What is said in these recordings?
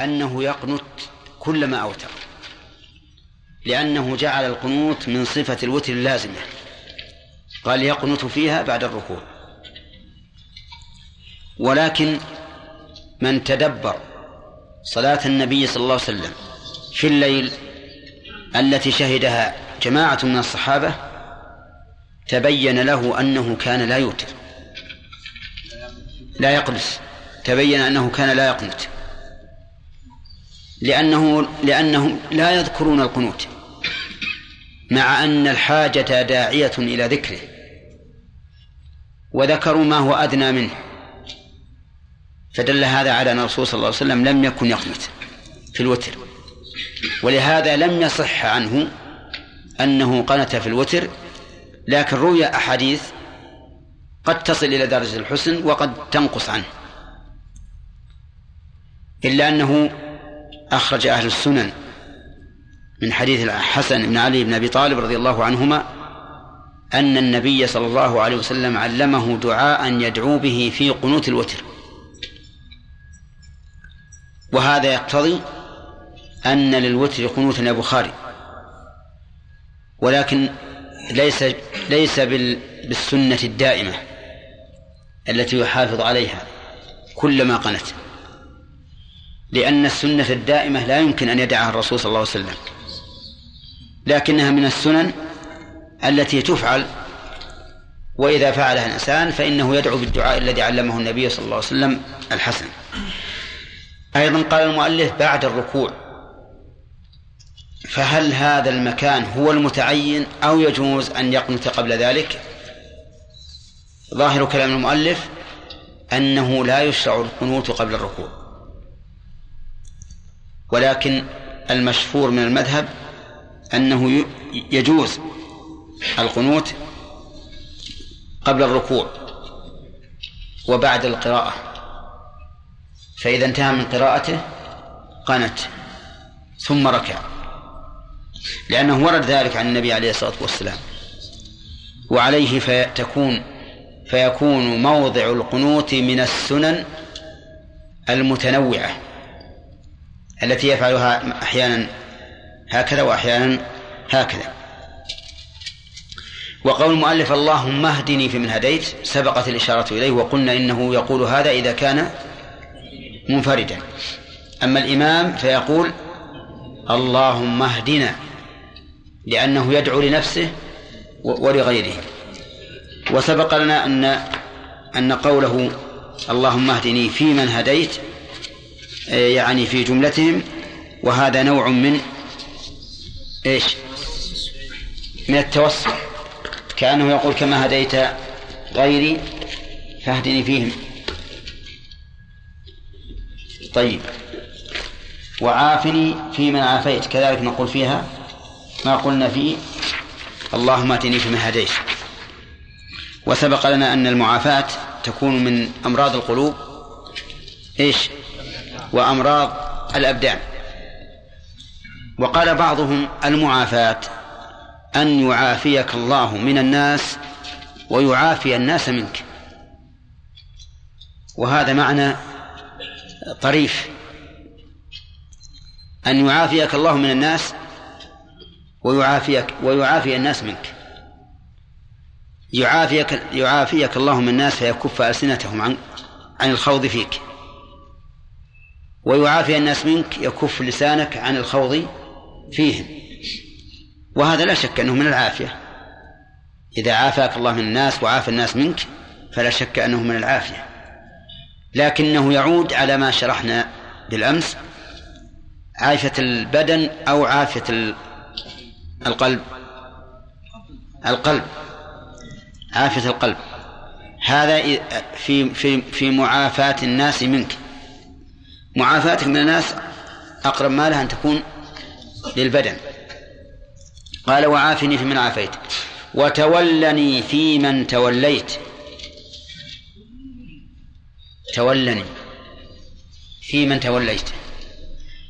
أنه يقنت كلما أوتر لأنه جعل القنوت من صفة الوتر اللازمة. قال يقنت فيها بعد الركوع. ولكن من تدبر صلاة النبي صلى الله عليه وسلم في الليل التي شهدها جماعة من الصحابة تبين له أنه كان لا يوتر لا يقنس تبين أنه كان لا يقنت لأنه لأنهم لا يذكرون القنوت مع أن الحاجة داعية إلى ذكره وذكروا ما هو أدنى منه فدل هذا على أن الرسول صلى الله عليه وسلم لم يكن يقنت في الوتر ولهذا لم يصح عنه أنه قنت في الوتر لكن روي أحاديث قد تصل إلى درجة الحسن وقد تنقص عنه إلا أنه أخرج أهل السنن من حديث الحسن بن علي بن أبي طالب رضي الله عنهما أن النبي صلى الله عليه وسلم علمه دعاء يدعو به في قنوت الوتر. وهذا يقتضي أن للوتر قنوتا يا بخاري. ولكن ليس ليس بالسنة الدائمة التي يحافظ عليها كلما قنت. لأن السنة الدائمة لا يمكن أن يدعها الرسول صلى الله عليه وسلم. لكنها من السنن التي تفعل وإذا فعلها الإنسان فإنه يدعو بالدعاء الذي علمه النبي صلى الله عليه وسلم الحسن. أيضا قال المؤلف بعد الركوع فهل هذا المكان هو المتعين أو يجوز أن يقنت قبل ذلك؟ ظاهر كلام المؤلف أنه لا يشرع القنوت قبل الركوع. ولكن المشهور من المذهب أنه يجوز القنوت قبل الركوع وبعد القراءة فإذا انتهى من قراءته قنت ثم ركع لأنه ورد ذلك عن النبي عليه الصلاة والسلام. وعليه فتكون فيكون موضع القنوت من السنن المتنوعة. التي يفعلها أحيانا هكذا وأحيانا هكذا. وقول المؤلف اللهم اهدني فيمن هديت سبقت الإشارة إليه وقلنا إنه يقول هذا إذا كان منفردا. أما الإمام فيقول اللهم اهدنا لأنه يدعو لنفسه ولغيره. وسبق لنا أن أن قوله اللهم اهدني فيمن هديت يعني في جملتهم. وهذا نوع من إيش؟ من التوسل كأنه يقول كما هديت غيري فاهدني فيهم. طيب. وعافني فيمن عافيت. كذلك نقول فيها ما قلنا فيه. اللهم اتني فيمن هديت. وسبق لنا أن المعافاة تكون من أمراض القلوب. إيش؟ وأمراض الأبدان. وقال بعضهم المعافاة أن يعافيك الله من الناس ويعافي الناس منك. وهذا معنى طريف. أن يعافيك الله من الناس ويعافيك ويعافي الناس منك. يعافيك يعافيك الله من الناس فيكف ألسنتهم عن عن الخوض فيك. ويعافي الناس منك يكف لسانك عن الخوض فيهم. وهذا لا شك أنه من العافية. إذا عافاك الله من الناس وعافى الناس منك فلا شك أنه من العافية. لكنه يعود على ما شرحنا بالأمس عافية البدن أو عافية القلب. القلب. عافية القلب. هذا في في في معافاة الناس منك. معافاتك من الناس أقرب ما لها أن تكون للبدن. قال وعافني في من عافيت. وتولني في من توليت. تولني في من توليت.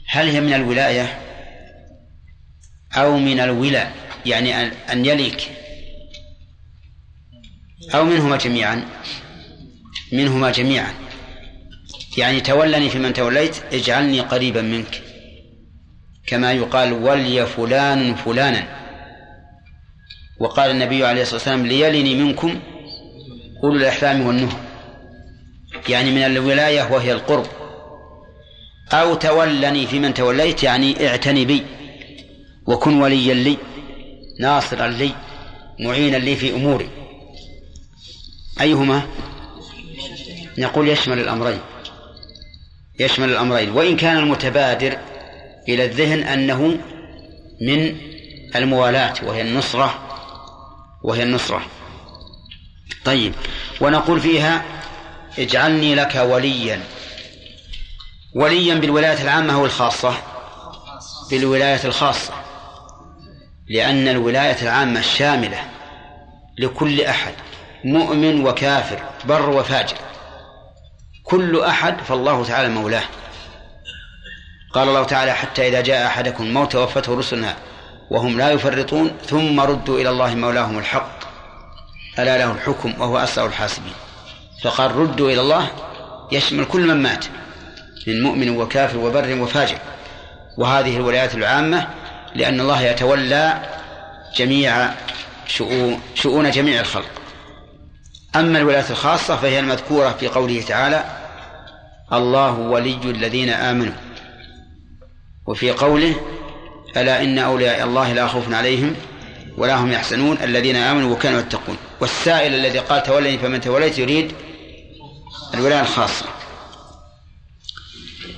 هل هي من الولاية أو من الولا؟ يعني أن يليك. أو منهما جميعا. منهما جميعا. يعني تولني في من توليت اجعلني قريبا منك. كما يقال ولي فلان فلانا. وقال النبي عليه الصلاة والسلام ليلني منكم أولو الأحلام والنهى يعني من الولاية وهي القرب. أو تولني في من توليت يعني اعتني بي. وكن وليا لي ناصرا لي معينا لي في أموري. أيهما؟ نقول يشمل الأمرين. يشمل الأمرين وإن كان المتبادر إلى الذهن أنه من الموالاة وهي النصرة وهي النصرة. طيب ونقول فيها اجعلني لك وليا. وليا بالولاية العامة أو الخاصة؟ بالولاية الخاصة لأن الولاية العامة الشاملة لكل أحد مؤمن وكافر بر وفاجر. كل أحد فالله تعالى مولاه. قال الله تعالى حتى إذا جاء أحدكم الموت وفته رسلنا وهم لا يفرطون ثم ردوا إلى الله مولاهم الحق. ألا له الحكم وهو أسرع الحاسبين. فقال ردوا إلى الله يشمل كل من مات من مؤمن وكافر وبر وفاجر. وهذه الولايات العامة لأن الله يتولى جميع شؤون, شؤون جميع الخلق. أما الولايات الخاصة فهي المذكورة في قوله تعالى الله ولي الذين آمنوا. وفي قوله ألا إن أولياء الله لا خوف عليهم ولا هم يحزنون الذين آمنوا وكانوا يتقون. والسائل الذي قال تولني فمن توليت يريد الولاية الخاصة.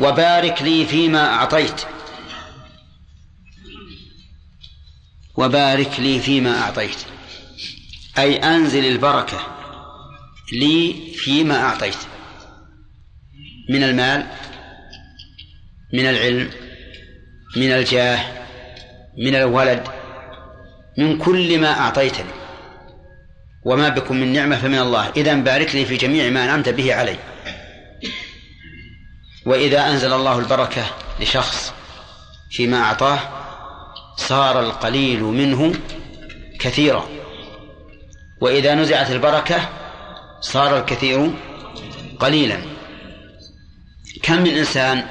وبارك لي فيما أعطيت. وبارك لي فيما أعطيت. أي أنزل البركة. لي فيما أعطيت. من المال من العلم من الجاه من الولد من كل ما أعطيتني. وما بكم من نعمة فمن الله. إذا بارك لي في جميع ما أنعمت به علي. وإذا أنزل الله البركة لشخص فيما أعطاه صار القليل منه كثيرا. وإذا نزعت البركة صار الكثير قليلا. كم من إنسان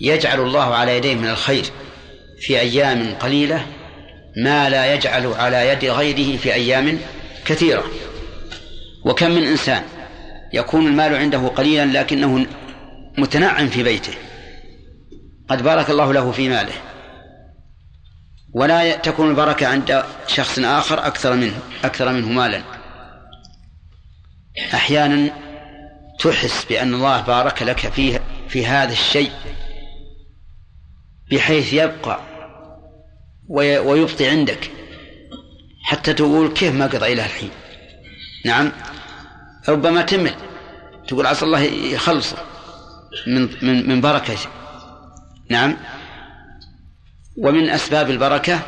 يجعل الله على يديه من الخير في أيام قليلة ما لا يجعل على يد غيره في أيام كثيرة؟ وكم من إنسان يكون المال عنده قليلا لكنه متنعم في بيته؟ قد بارك الله له في ماله. ولا تكون البركة عند شخص آخر أكثر منه أكثر منه مالا. أحيانا تحس بأن الله بارك لك فيه في هذا الشيء بحيث يبقى ويبطي عندك حتى تقول كيف ما قضى إلى الحين؟ نعم. ربما تمل. تقول عسى الله يخلصه من من من بركة نعم. ومن أسباب البركة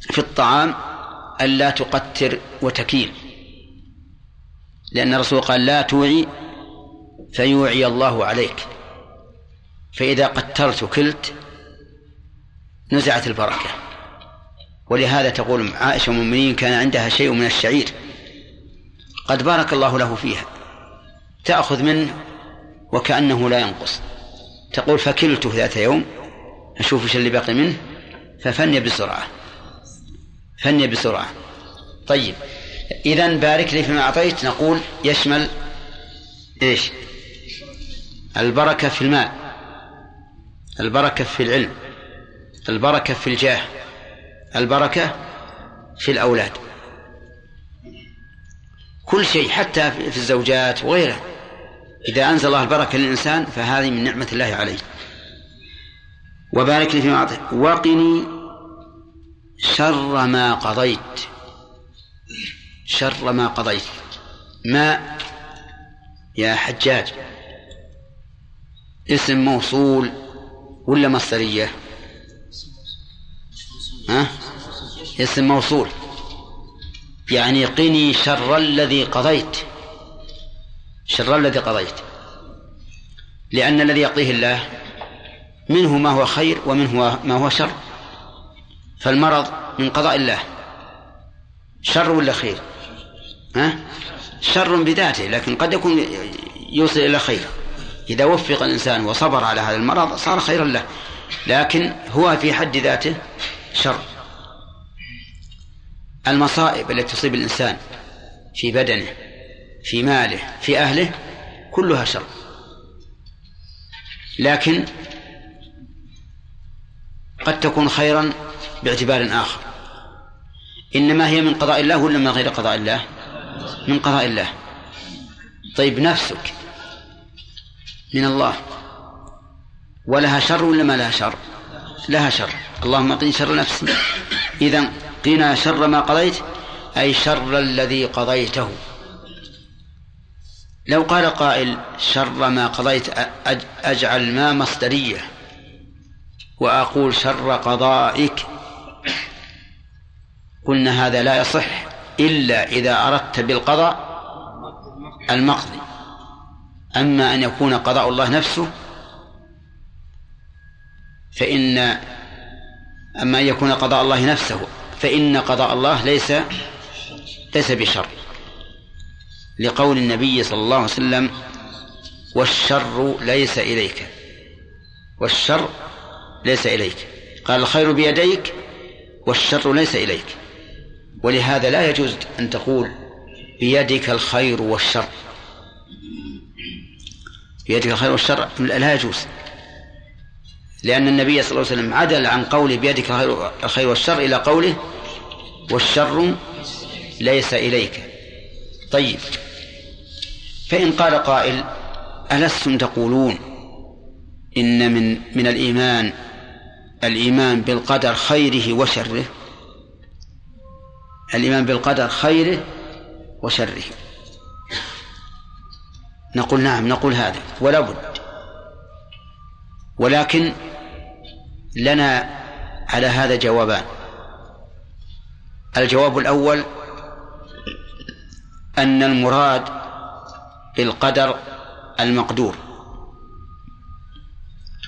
في الطعام ألا تقتر وتكيل. لأن الرسول قال لا توعي فيوعي الله عليك. فإذا قترت وكلت نزعت البركة. ولهذا تقول عائشة المؤمنين كان عندها شيء من الشعير. قد بارك الله له فيها. تأخذ منه وكأنه لا ينقص. تقول فكلته ذات يوم. أشوف إيش اللي باقي منه. ففني بسرعة. فني بسرعة. طيب. إذا بارك لي فيما أعطيت. نقول يشمل إيش؟ البركة في المال البركة في العلم البركة في الجاه البركة في الأولاد. كل شيء حتى في الزوجات وغيره إذا أنزل الله البركة للإنسان فهذه من نعمة الله عليه. وبارك لي فيما أعطيت. وقني شر ما قضيت. شر ما قضيت. ما؟ يا حجاج. اسم موصول ولا مصدرية؟ ها؟ اسم موصول. يعني قني شر الذي قضيت. شر الذي قضيت. لأن الذي يقضيه الله منه ما هو خير ومنه ما هو شر. فالمرض من قضاء الله. شر ولا خير؟ ها؟ شر بذاته لكن قد يكون يوصل إلى خير. إذا وفق الإنسان وصبر على هذا المرض صار خيرا له. لكن هو في حد ذاته شر. المصائب التي تصيب الإنسان في بدنه في ماله في أهله كلها شر. لكن قد تكون خيرا باعتبار آخر. إنما هي من قضاء الله ولا من غير قضاء الله؟ من قضاء الله. طيب نفسك من الله ولها شر ولا ما لها شر؟ لها شر. اللهم قني شر نفسي. إذا قنا شر ما قضيت أي شر الذي قضيته. لو قال قائل شر ما قضيت أجعل ما مصدرية. وأقول شر قضائك قلنا هذا لا يصح. إلا إذا أردت بالقضاء المقضي. أما أن يكون قضاء الله نفسه فإن أما أن يكون قضاء الله نفسه فإن قضاء الله ليس ليس بشر. لقول النبي صلى الله عليه وسلم والشر ليس إليك. والشر ليس إليك. قال الخير بيديك والشر ليس إليك. ولهذا لا يجوز أن تقول بيدك الخير والشر. بيدك الخير والشر لا يجوز. لأن النبي صلى الله عليه وسلم عدل عن قوله بيدك الخير والشر إلى قوله والشر ليس إليك. طيب. فإن قال قائل ألستم تقولون إن من من الإيمان الإيمان بالقدر خيره وشره؟ الإيمان بالقدر خيره وشره. نقول نعم نقول هذا ولا بد. ولكن لنا على هذا جوابان. الجواب الأول أن المراد بالقدر المقدور.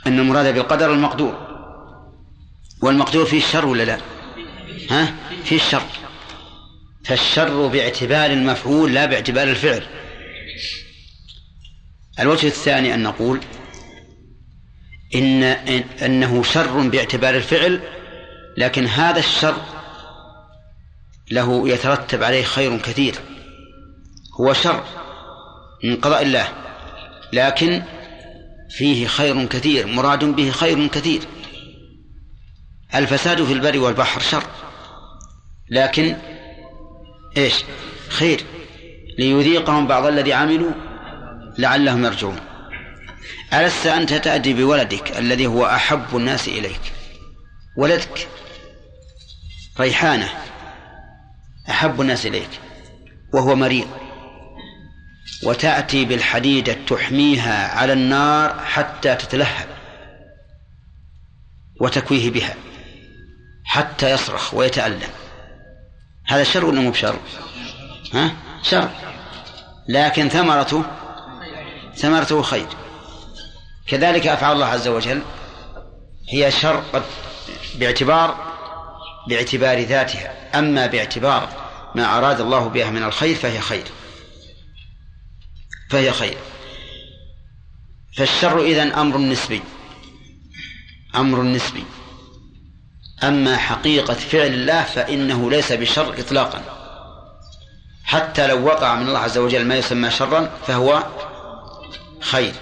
أن المراد بالقدر المقدور. والمقدور فيه الشر ولا لا؟ ها؟ فيه الشر. فالشر باعتبار المفعول لا باعتبار الفعل. الوجه الثاني أن نقول إن أنه شر باعتبار الفعل لكن هذا الشر له يترتب عليه خير كثير. هو شر من قضاء الله لكن فيه خير كثير مراد به خير كثير. الفساد في البر والبحر شر لكن إيش؟ خير. ليذيقهم بعض الذي عملوا لعلهم يرجعون. ألست أنت تأتي بولدك الذي هو أحب الناس إليك؟ ولدك ريحانة أحب الناس إليك وهو مريض. وتأتي بالحديدة تحميها على النار حتى تتلهب وتكويه بها حتى يصرخ ويتألم. هذا شر ولا مو بشر؟ ها؟ شر. لكن ثمرته ثمرته خير. كذلك أفعال الله عز وجل هي شر باعتبار باعتبار ذاتها. أما باعتبار ما أراد الله بها من الخير فهي خير. فهي خير. فالشر إذن أمر نسبي. أمر نسبي. أما حقيقة فعل الله فإنه ليس بشر إطلاقا. حتى لو وقع من الله عز وجل ما يسمى شرا فهو خير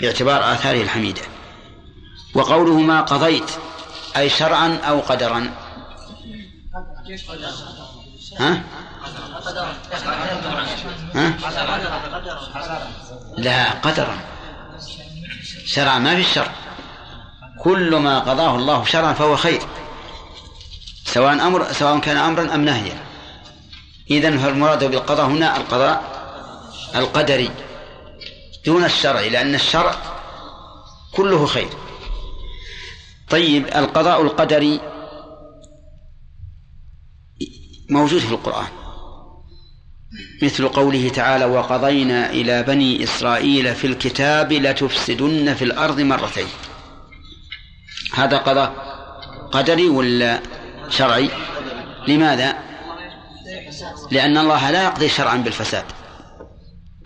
باعتبار آثاره الحميدة. وقوله ما قضيت أي شرعا أو قدرا. ها؟ ها؟ لا قدرا. شرعا ما في الشر كل ما قضاه الله شرعا فهو خير. سواء أمر سواء كان أمرا أم نهيا. إذن فالمراد بالقضاء هنا القضاء القدري دون الشرع لأن الشرع كله خير. طيب القضاء القدري موجود في القرآن. مثل قوله تعالى وقضينا إلى بني إسرائيل في الكتاب لتفسدن في الأرض مرتين. هذا قضاء قدري ولا شرعي. لماذا؟ لأن الله لا يقضي شرعا بالفساد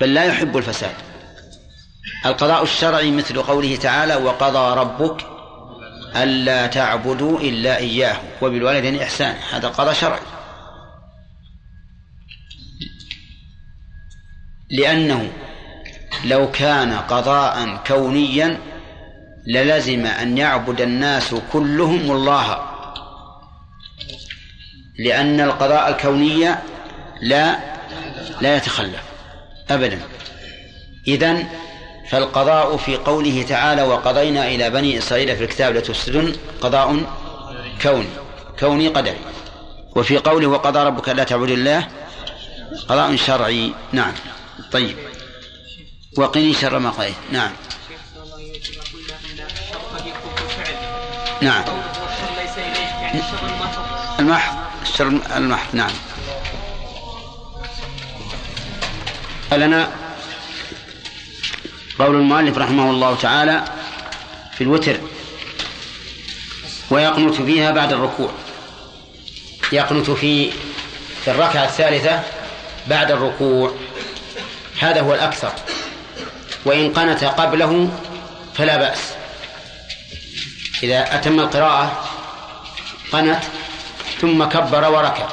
بل لا يحب الفساد. القضاء الشرعي مثل قوله تعالى وقضى ربك ألا تعبدوا إلا إياه وبالوالدين إحسان. هذا قضاء شرعي. لأنه لو كان قضاء كونيا للزم أن يعبد الناس كلهم الله لأن القضاء الكوني لا لا يتخلف أبدا. إذن فالقضاء في قوله تعالى وقضينا إلى بني إسرائيل في الكتاب لتفسدن قضاء كوني كوني قدري. وفي قوله وقضى ربك لا تعبد الله قضاء شرعي. نعم. طيب. وقني شر ما قضيت. نعم. نعم. المحض. الشر المحض نعم. لنا قول المؤلف رحمه الله تعالى في الوتر ويقنت فيها بعد الركوع. يقنت في في الركعة الثالثة بعد الركوع. هذا هو الأكثر. وإن قنت قبله فلا بأس. إذا أتم القراءة قنت ثم كبر وركع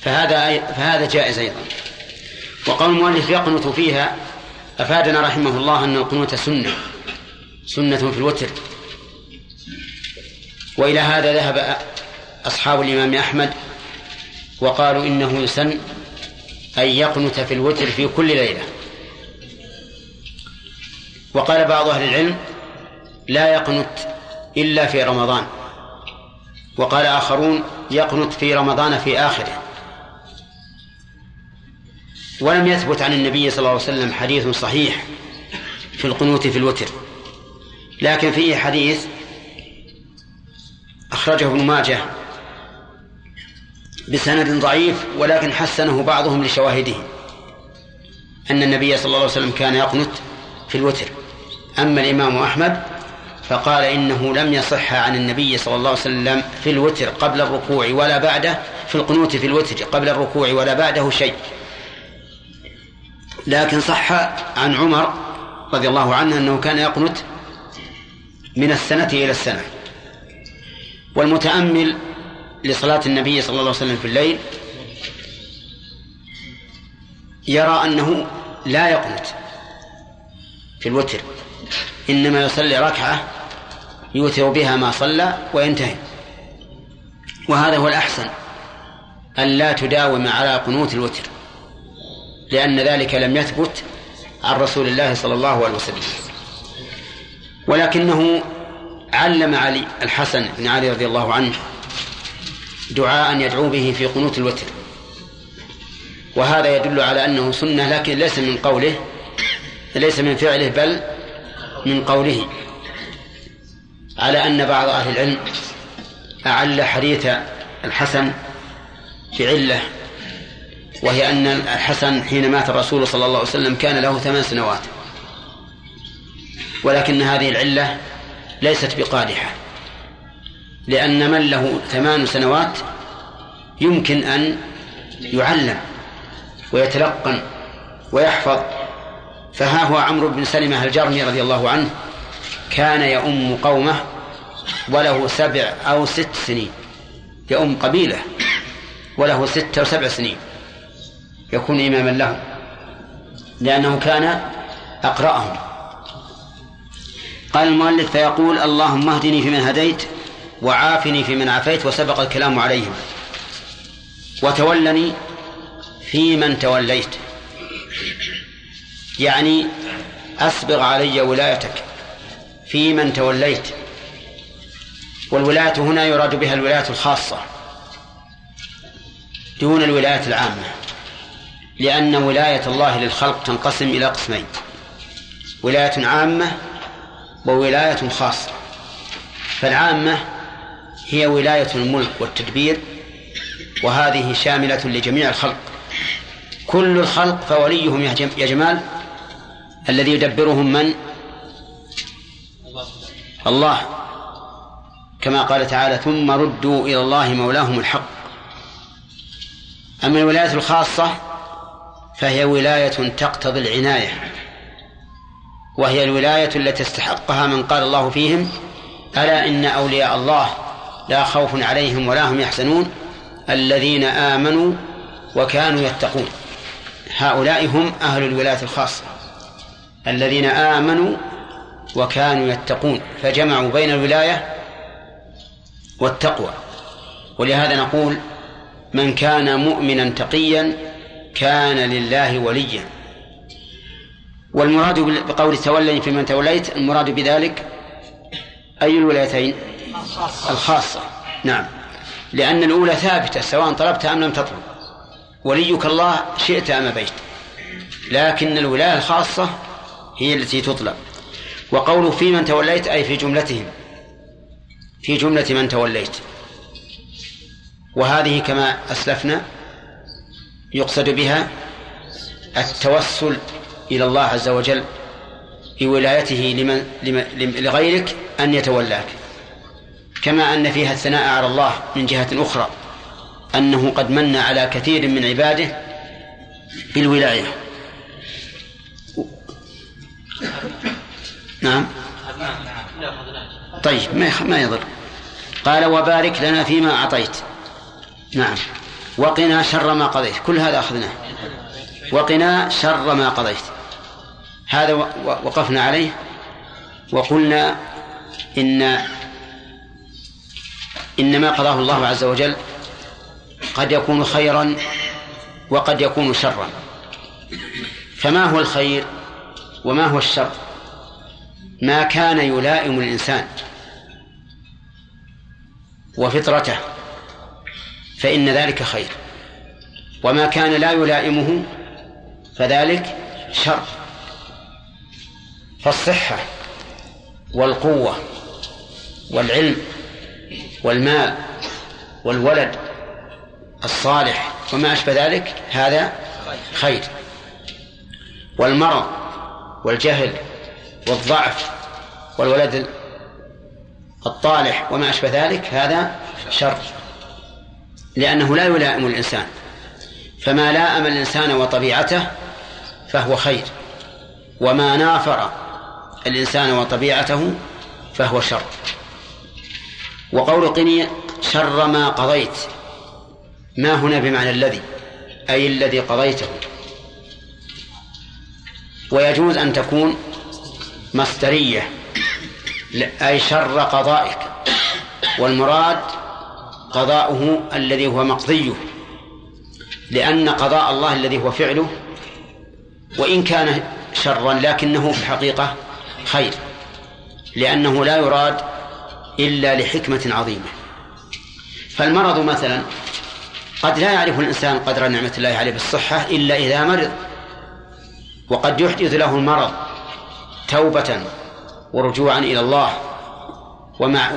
فهذا فهذا جائز أيضا. وقول المؤلف يقنت فيها أفادنا رحمه الله أن القنوت سنة. سنة في الوتر. وإلى هذا ذهب أصحاب الإمام أحمد وقالوا إنه يسن أن يقنت في الوتر في كل ليلة. وقال بعض أهل العلم لا يقنت إلا في رمضان. وقال آخرون يقنت في رمضان في آخره. ولم يثبت عن النبي صلى الله عليه وسلم حديث صحيح في القنوت في الوتر. لكن فيه حديث أخرجه ابن ماجه بسند ضعيف ولكن حسنه بعضهم لشواهده. أن النبي صلى الله عليه وسلم كان يقنت في الوتر. أما الإمام أحمد فقال إنه لم يصح عن النبي صلى الله عليه وسلم في الوتر قبل الركوع ولا بعده في القنوت في الوتر قبل الركوع ولا بعده شيء. لكن صح عن عمر رضي الله عنه أنه كان يقنت من السنة إلى السنة. والمتأمل لصلاة النبي صلى الله عليه وسلم في الليل يرى أنه لا يقنت في الوتر إنما يصلي ركعة يوتر بها ما صلى وينتهي. وهذا هو الأحسن أن لا تداوم على قنوت الوتر لأن ذلك لم يثبت عن رسول الله صلى الله عليه وسلم. ولكنه علم علي الحسن بن علي رضي الله عنه دعاء يدعو به في قنوت الوتر. وهذا يدل على أنه سنة لكن ليس من قوله ليس من فعله بل من قوله. على أن بعض أهل العلم أعل حديث الحسن بعلة وهي أن الحسن حين مات الرسول صلى الله عليه وسلم كان له ثمان سنوات. ولكن هذه العلة ليست بقادحة لأن من له ثمان سنوات يمكن أن يعلم ويتلقن ويحفظ. فها هو عمرو بن سلمة الجرمي رضي الله عنه كان يؤم قومه وله سبع أو ست سنين. يؤم قبيلة وله ست أو سبع سنين. يكون إماما لهم لأنه كان أقرأهم. قال المؤلف فيقول اللهم اهدني فيمن هديت وعافني فيمن عافيت وسبق الكلام عليهم. وتولني فيمن توليت. يعني أسبغ علي ولايتك. في من توليت. والولاية هنا يراد بها الولاية الخاصة دون الولاية العامة لأن ولاية الله للخلق تنقسم إلى قسمين ولاية عامة وولاية خاصة. فالعامة هي ولاية الملك والتدبير وهذه شاملة لجميع الخلق. كل الخلق فوليهم يا جمال الذي يدبرهم من؟ الله كما قال تعالى ثم ردوا إلى الله مولاهم الحق. أما الولاية الخاصة فهي ولاية تقتضي العناية وهي الولاية التي استحقها من قال الله فيهم ألا إن أولياء الله لا خوف عليهم ولا هم يحزنون الذين آمنوا وكانوا يتقون. هؤلاء هم أهل الولاية الخاصة الذين آمنوا وكانوا يتقون فجمعوا بين الولاية والتقوى. ولهذا نقول من كان مؤمنا تقيا كان لله وليا. والمراد بقول تولي في من توليت المراد بذلك أي الولايتين؟ الخاصة. نعم. لأن الأولى ثابتة سواء طلبت أم لم تطلب. وليك الله شئت أم أبيت. لكن الولاية الخاصة هي التي تطلب. وقوله في من توليت أي في جملتهم. في جملة من توليت. وهذه كما أسلفنا يقصد بها التوسل إلى الله عز وجل بولايته لمن, لمن لغيرك أن يتولاك. كما أن فيها الثناء على الله من جهة أخرى أنه قد من على كثير من عباده بالولاية. نعم. طيب ما ما يضر. قال وبارك لنا فيما أعطيت. نعم. وقنا شر ما قضيت. كل هذا أخذناه. وقنا شر ما قضيت. هذا وقفنا عليه. وقلنا إن إن ما قضاه الله عز وجل قد يكون خيرا وقد يكون شرا. فما هو الخير وما هو الشر؟ ما كان يلائم الإنسان وفطرته فإن ذلك خير. وما كان لا يلائمه فذلك شر. فالصحة والقوة والعلم والمال والولد الصالح وما أشبه ذلك هذا خير. والمرض والجهل والضعف والولد الطالح وما أشبه ذلك هذا شر. لأنه لا يلائم الإنسان. فما لاءم الإنسان وطبيعته فهو خير. وما نافر الإنسان وطبيعته فهو شر. وقول قني شر ما قضيت. ما هنا بمعنى الذي؟ أي الذي قضيته. ويجوز أن تكون مصدرية أي شر قضائك. والمراد قضاؤه الذي هو مقضيه. لأن قضاء الله الذي هو فعله وإن كان شرا لكنه في الحقيقة خير. لأنه لا يراد إلا لحكمة عظيمة. فالمرض مثلا قد لا يعرف الإنسان قدر نعمة الله عليه بالصحة إلا إذا مرض. وقد يحدث له المرض. توبة ورجوعا إلى الله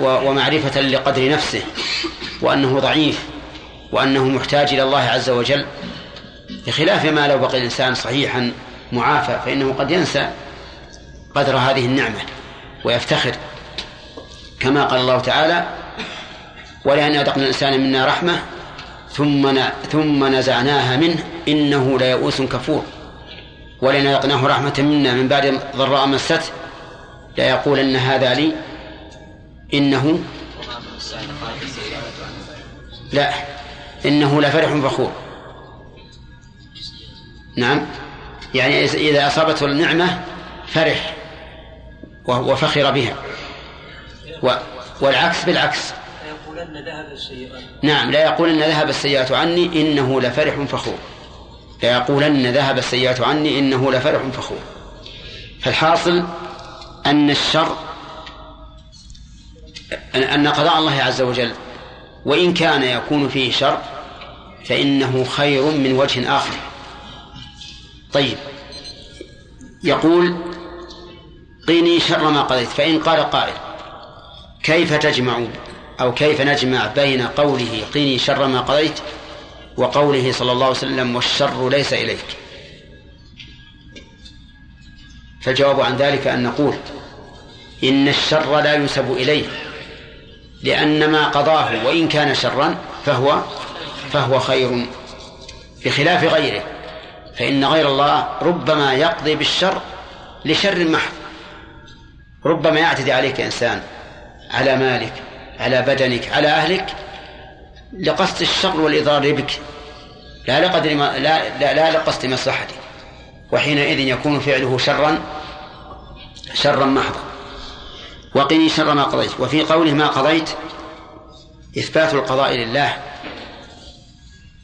ومعرفة لقدر نفسه وأنه ضعيف وأنه محتاج إلى الله عز وجل. بخلاف ما لو بقي الإنسان صحيحا معافى فإنه قد ينسى قدر هذه النعمة ويفتخر. كما قال الله تعالى ولأن أذقنا الإنسان منا رحمة ثم ثم نزعناها منه إنه ليئوس كفور. ولئن أذقناه رحمة منا من بعد ضراء مسته ليقولن هذا لي إنه لا إنه لفرح فخور. نعم يعني إذا أصابته النعمة فرح وفخر بها. والعكس بالعكس. يقولن ذهب السيئات. نعم لا يقولن ذهب السيئات عني إنه لفرح فخور. لا يقولن ذهب السيئات عني إنه لفرح فخور. فالحاصل أن الشر أن قضاء الله عز وجل وإن كان يكون فيه شر فإنه خير من وجه آخر. طيب يقول قيني شر ما قضيت فإن قال قائل كيف تجمع أو كيف نجمع بين قوله قيني شر ما قضيت وقوله صلى الله عليه وسلم والشر ليس إليك. فالجواب عن ذلك أن نقول إن الشر لا ينسب إليه لأن ما قضاه وإن كان شرا فهو فهو خير بخلاف غيره. فإن غير الله ربما يقضي بالشر لشر محض ربما يعتدي عليك إنسان على مالك على بدنك على أهلك لقصد الشر والإضرار بك. لا لقدر ما لا, لا, لا لقصد مصلحتك وحينئذ يكون فعله شرا شرا محضا. وقني شر ما قضيت. وفي قوله ما قضيت إثبات القضاء لله.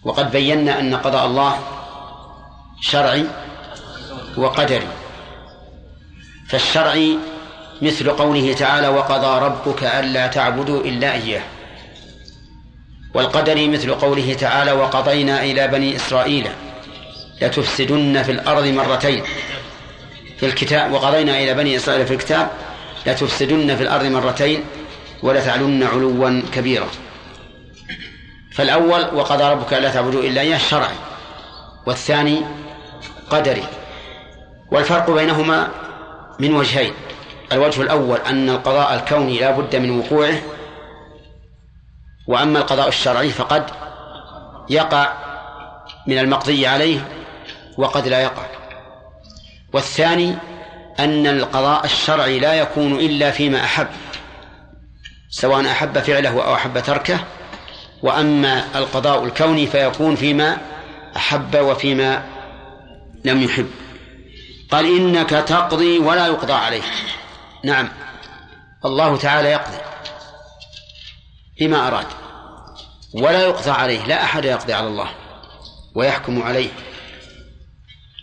وقد بينا أن قضاء الله شرعي وقدري. فالشرعي مثل قوله تعالى وقضى ربك ألا تعبدوا إلا إياه. والقدري مثل قوله تعالى وقضينا إلى بني إسرائيل لتفسدن في الأرض مرتين. في الكتاب وقضينا إلى بني إسرائيل في الكتاب لتفسدن في الأرض مرتين ولتعلن علوا كبيرا. فالأول وقضى ربك ألا تعبدوا إلا إياه شرعي والثاني قدري. والفرق بينهما من وجهين. الوجه الأول أن القضاء الكوني لا بد من وقوعه. وأما القضاء الشرعي فقد يقع من المقضي عليه وقد لا يقع. والثاني أن القضاء الشرعي لا يكون إلا فيما أحب سواء أحب فعله أو أحب تركه وأما القضاء الكوني فيكون فيما أحب وفيما لم يحب. قال إنك تقضي ولا يقضى عليك. نعم. الله تعالى يقضي. بما أراد. ولا يقضى عليه لا أحد يقضي على الله ويحكم عليه.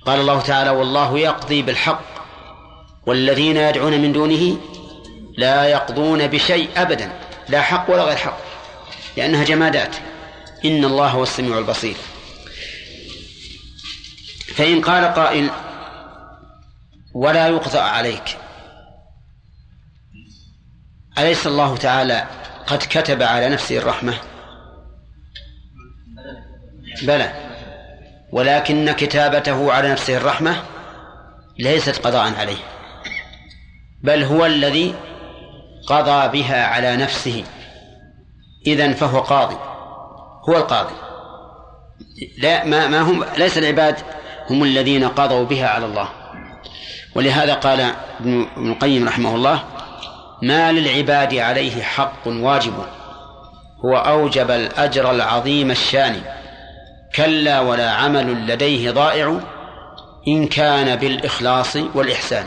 قال الله تعالى والله يقضي بالحق والذين يدعون من دونه لا يقضون بشيء أبدا لا حق ولا غير حق لأنها جمادات. إن الله هو السميع البصير. فإن قال قائل ولا يقضى عليك. أليس الله تعالى قد كتب على نفسه الرحمة. بلى. ولكن كتابته على نفسه الرحمة ليست قضاء عليه. بل هو الذي قضى بها على نفسه. إذن فهو قاضي. هو القاضي. لا ما ما هم ليس العباد هم الذين قضوا بها على الله. ولهذا قال ابن القيم رحمه الله ما للعباد عليه حق واجب. هو أوجب الأجر العظيم الشان. كلا ولا عمل لديه ضائع إن كان بالإخلاص والإحسان.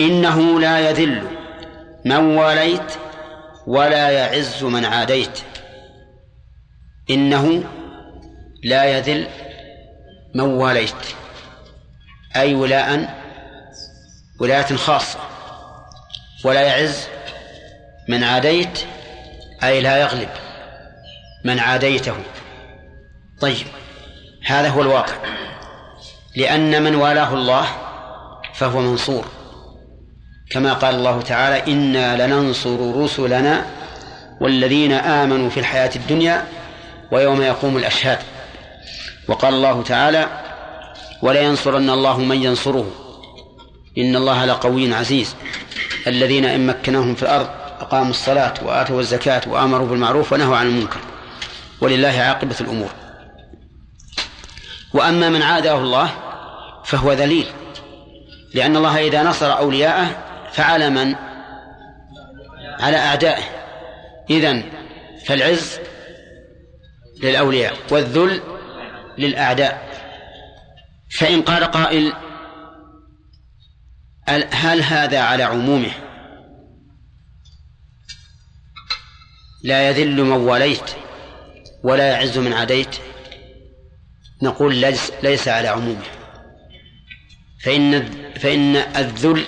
إنه لا يذل من واليت ولا يعز من عاديت. إنه لا يذل من واليت. أي ولاء ولاية خاصة. ولا يعز من عاديت أي لا يغلب من عاديته. طيب هذا هو الواقع. لأن من والاه الله فهو منصور. كما قال الله تعالى إنا لننصر رسلنا والذين آمنوا في الحياة الدنيا ويوم يقوم الأشهاد. وقال الله تعالى ولينصرن الله من ينصره. إن الله لقوي عزيز. الذين إن مكناهم في الأرض أقاموا الصلاة وآتوا الزكاة وآمروا بالمعروف ونهوا عن المنكر. ولله عاقبة الأمور. وأما من عاداه الله فهو ذليل. لأن الله إذا نصر أولياءه فعلى من؟ على أعدائه. إذن فالعز للأولياء والذل للأعداء. فإن قال قائل هل هذا على عمومه؟ لا يذل من واليت ولا يعز من عاديت. نقول ليس, ليس على عمومه. فإن فإن الذل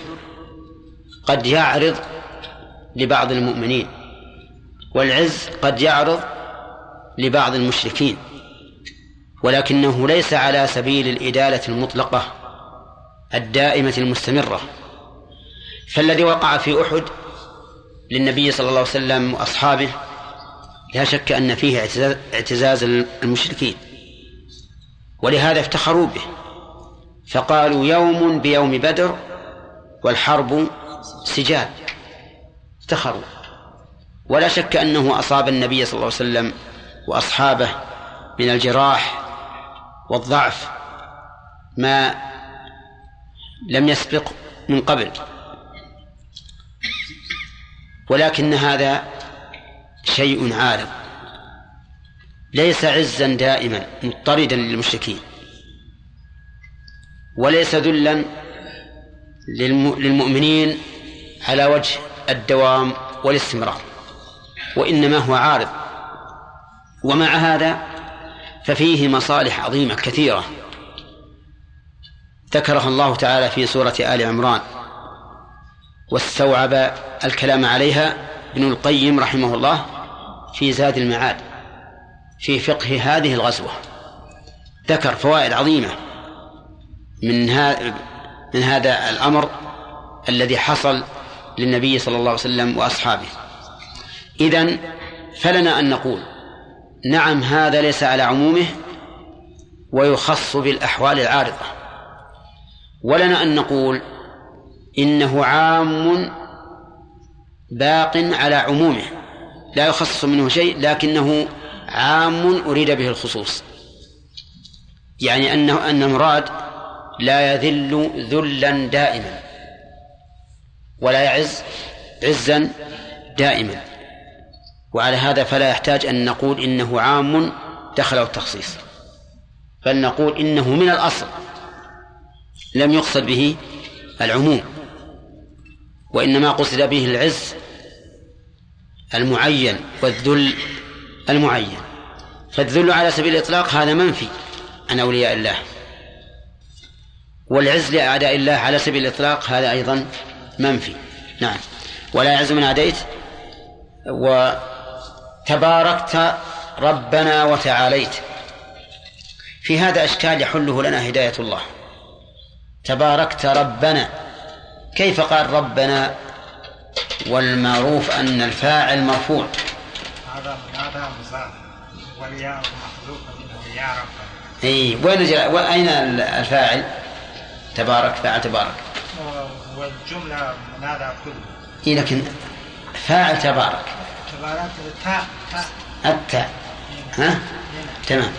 قد يعرض لبعض المؤمنين والعز قد يعرض لبعض المشركين ولكنه ليس على سبيل الإدالة المطلقة. الدائمة المستمرة فالذي وقع في أحد للنبي صلى الله عليه وسلم وأصحابه لا شك أن فيه اعتزاز المشركين ولهذا افتخروا به فقالوا يوم بيوم بدر والحرب سجال افتخروا ولا شك أنه أصاب النبي صلى الله عليه وسلم وأصحابه من الجراح والضعف ما لم يسبق من قبل. ولكن هذا شيء عارض ليس عزا دائما مضطردا للمشركين. وليس ذلا للمؤمنين على وجه الدوام والاستمرار. وإنما هو عارض. ومع هذا ففيه مصالح عظيمة كثيرة. ذكرها الله تعالى في سورة آل عمران. واستوعب الكلام عليها ابن القيم رحمه الله في زاد المعاد في فقه هذه الغزوة. ذكر فوائد عظيمة من من هذا الأمر الذي حصل للنبي صلى الله عليه وسلم وأصحابه. إذن فلنا أن نقول نعم هذا ليس على عمومه ويخص بالأحوال العارضة. ولنا أن نقول إنه عام باق على عمومه لا يخصص منه شيء لكنه عام أريد به الخصوص. يعني أنه أن المراد لا يذل ذلا دائما ولا يعز عزا دائما. وعلى هذا فلا يحتاج أن نقول إنه عام دخله التخصيص بل نقول إنه من الأصل. لم يقصد به العموم وإنما قصد به العز المعين والذل المعين. فالذل على سبيل الإطلاق هذا منفي عن أولياء الله والعز لأعداء الله على سبيل الإطلاق هذا أيضا منفي. نعم. ولا يعز من عاديت وتباركت ربنا وتعاليت. في هذا أشكال يحله لنا هداية الله. تباركت ربنا. كيف قال ربنا؟ والمعروف أن الفاعل مرفوع. هذا هذا مضاف والياء محذوف منه يا رب. إي وين جاء؟ أين الفاعل؟ تبارك فاعل تبارك. والجملة هذا كله إي لكن فاعل تبارك. تبارك التاء التاء. ها؟ تمام.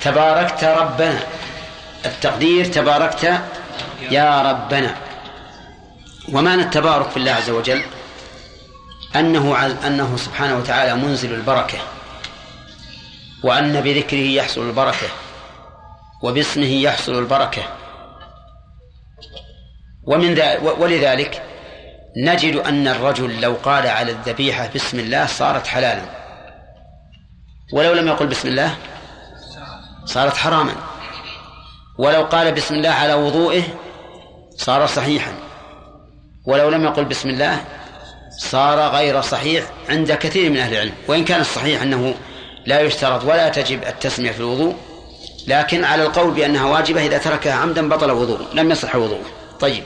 تباركت ربنا. التقدير تباركت يا ربنا. ومعنى التبارك في الله عز وجل؟ أنه أنه سبحانه وتعالى منزل البركة. وأن بذكره يحصل البركة. وباسمه يحصل البركة. ومن ذلك ولذلك نجد أن الرجل لو قال على الذبيحة بسم الله صارت حلالا. ولو لم يقل بسم الله صارت حراما. ولو قال بسم الله على وضوئه صار صحيحا. ولو لم يقل بسم الله صار غير صحيح عند كثير من أهل العلم. وإن كان الصحيح أنه لا يشترط ولا تجب التسمية في الوضوء لكن على القول بأنها واجبة إذا تركها عمدا بطل وضوء لم يصح وضوءه. طيب.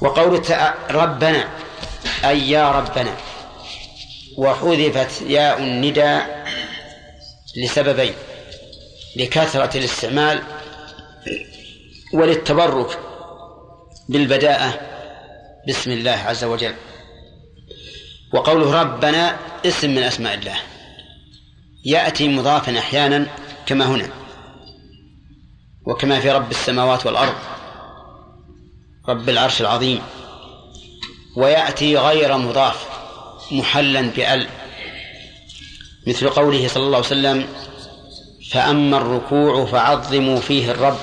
وقول ربنا أي يا ربنا وحذفت ياء النداء لسببين لكثرة الاستعمال وللتبرك بالبداءة بسم الله عز وجل. وقوله ربنا اسم من أسماء الله. يأتي مضافا أحيانا كما هنا. وكما في رب السماوات والأرض رب العرش العظيم. ويأتي غير مضاف محلا بأل. مثل قوله صلى الله عليه وسلم فأما الركوع فعظموا فيه الرب.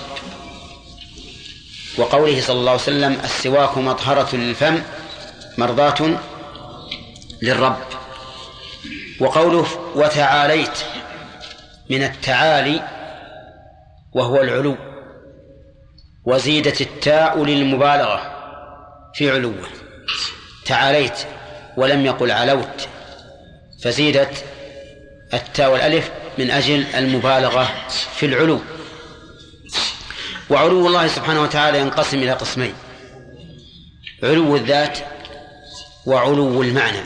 وقوله صلى الله عليه وسلم السواك مطهرة للفم مرضاة للرب. وقوله وتعاليت من التعالي وهو العلو. وزيدت التاء للمبالغة في علوه. تعاليت ولم يقل علوت. فزيدت التاء والألف من أجل المبالغة في العلو. وعلو الله سبحانه وتعالى ينقسم إلى قسمين. علو الذات وعلو المعنى.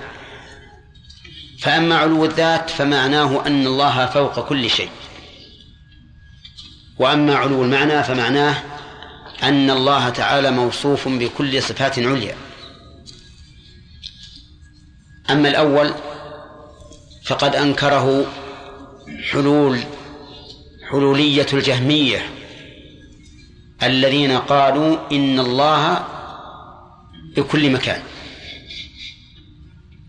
فأما علو الذات فمعناه أن الله فوق كل شيء. وأما علو المعنى فمعناه أن الله تعالى موصوف بكل صفات عليا. أما الأول فقد أنكره حلول حلولية الجهمية. الذين قالوا إن الله بكل مكان.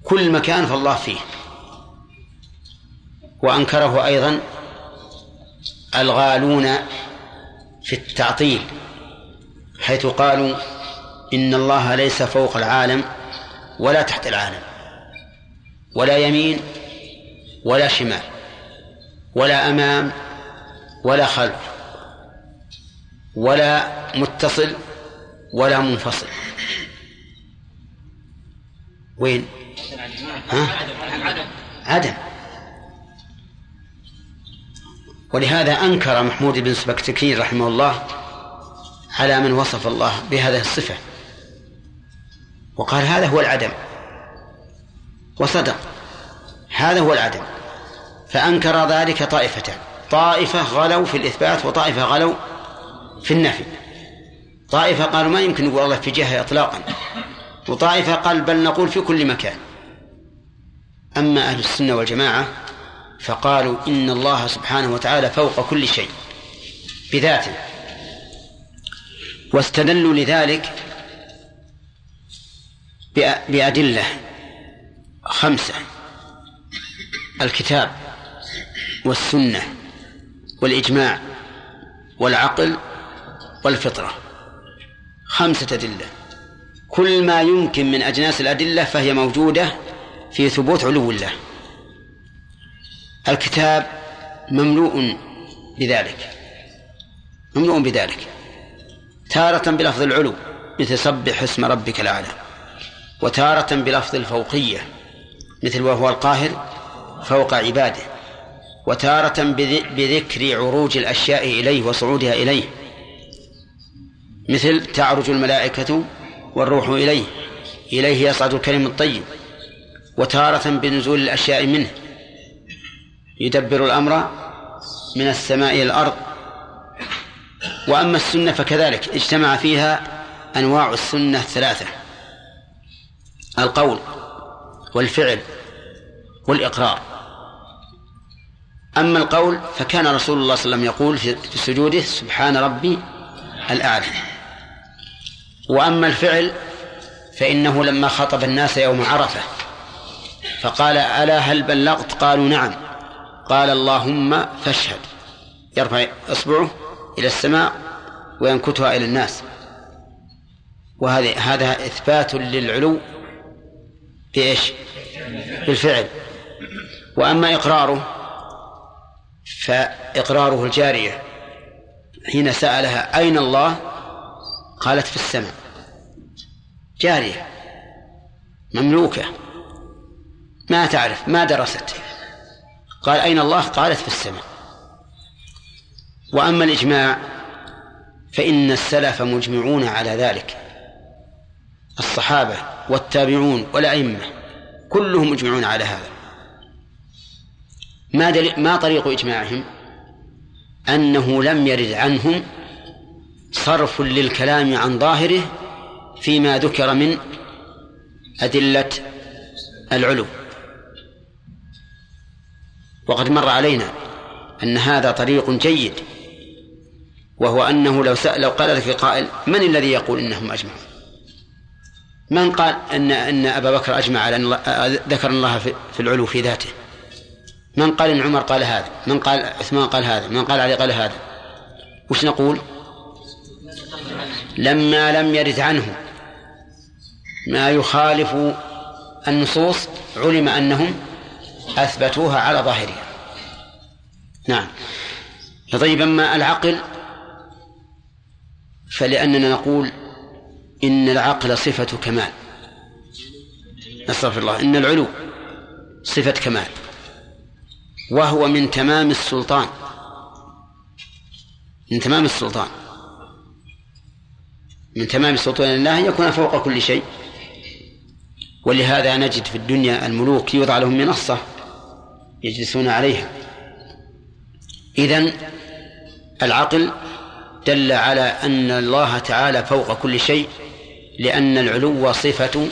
كل مكان فالله فيه. وأنكره أيضا الغالون في التعطيل حيث قالوا إن الله ليس فوق العالم ولا تحت العالم ولا يمين ولا شمال ولا أمام ولا خلف. ولا متصل ولا منفصل. وين؟ ها؟ عدم. ولهذا أنكر محمود بن سبكتكين رحمه الله على من وصف الله بهذه الصفة. وقال هذا هو العدم. وصدق. هذا هو العدم. فأنكر ذلك طائفتان. طائفة غلوا في الإثبات وطائفة غلوا في النفي. طائفة قالوا ما يمكن نقول الله في جهة إطلاقا. وطائفة قال بل نقول في كل مكان. أما أهل السنة والجماعة فقالوا إن الله سبحانه وتعالى فوق كل شيء بذاته. واستدلوا لذلك بأدلة خمسة. الكتاب والسنة والإجماع والعقل والفطرة. خمسة أدلة. كل ما يمكن من أجناس الأدلة فهي موجودة في ثبوت علو الله. الكتاب مملوء بذلك. مملوء بذلك. تارة بلفظ العلو مثل سبح اسم ربك الأعلى. وتارة بلفظ الفوقية مثل وهو القاهر فوق عباده. وتارة بذكر عروج الأشياء إليه وصعودها إليه. مثل تعرج الملائكة والروح إليه إليه يصعد الكلم الطيب وتارة بنزول الأشياء منه يدبر الأمر من السماء إلى الأرض. وأما السنة فكذلك اجتمع فيها أنواع السنة ثلاثة القول والفعل والإقرار. أما القول فكان رسول الله صلى الله عليه وسلم يقول في سجوده سبحان ربي الأعلى. وأما الفعل فإنه لما خطب الناس يوم عرفة فقال ألا هل بلغت؟ قالوا نعم. قال اللهم فاشهد. يرفع إصبعه إلى السماء وينكتها إلى الناس. وهذا هذا إثبات للعلو بإيش؟ بالفعل. وأما إقراره فإقراره الجارية حين سألها أين الله؟ قالت في السماء جارية مملوكة ما تعرف ما درست. قال أين الله؟ قالت في السماء. وأما الإجماع فإن السلف مجمعون على ذلك الصحابة والتابعون والأئمة كلهم مجمعون على هذا. ما. ما طريق إجماعهم؟ أنه لم يرد عنهم صرف للكلام عن ظاهره فيما ذكر من أدلة العلو. وقد مر علينا أن هذا طريق جيد وهو أنه لو سأل لو قال لك قائل من الذي يقول إنهم أجمعون؟ من قال أن أن أبا بكر أجمع على أن ذكر الله في العلو في ذاته؟ من قال إن عمر قال هذا؟ من قال عثمان قال هذا؟ من قال علي قال هذا؟ وش نقول؟ لما لم يرد عنه. ما يخالف النصوص علم أنهم أثبتوها على ظاهرها. نعم. طيب أما العقل؟ فلأننا نقول إن العقل صفة كمال. نستغفر الله. إن العلو صفة كمال. وهو من تمام السلطان. من تمام السلطان. من تمام السلطان الله أن يكون فوق كل شيء. ولهذا نجد في الدنيا الملوك يوضع لهم منصة يجلسون عليها. إذن العقل دل على أن الله تعالى فوق كل شيء لأن العلو صفة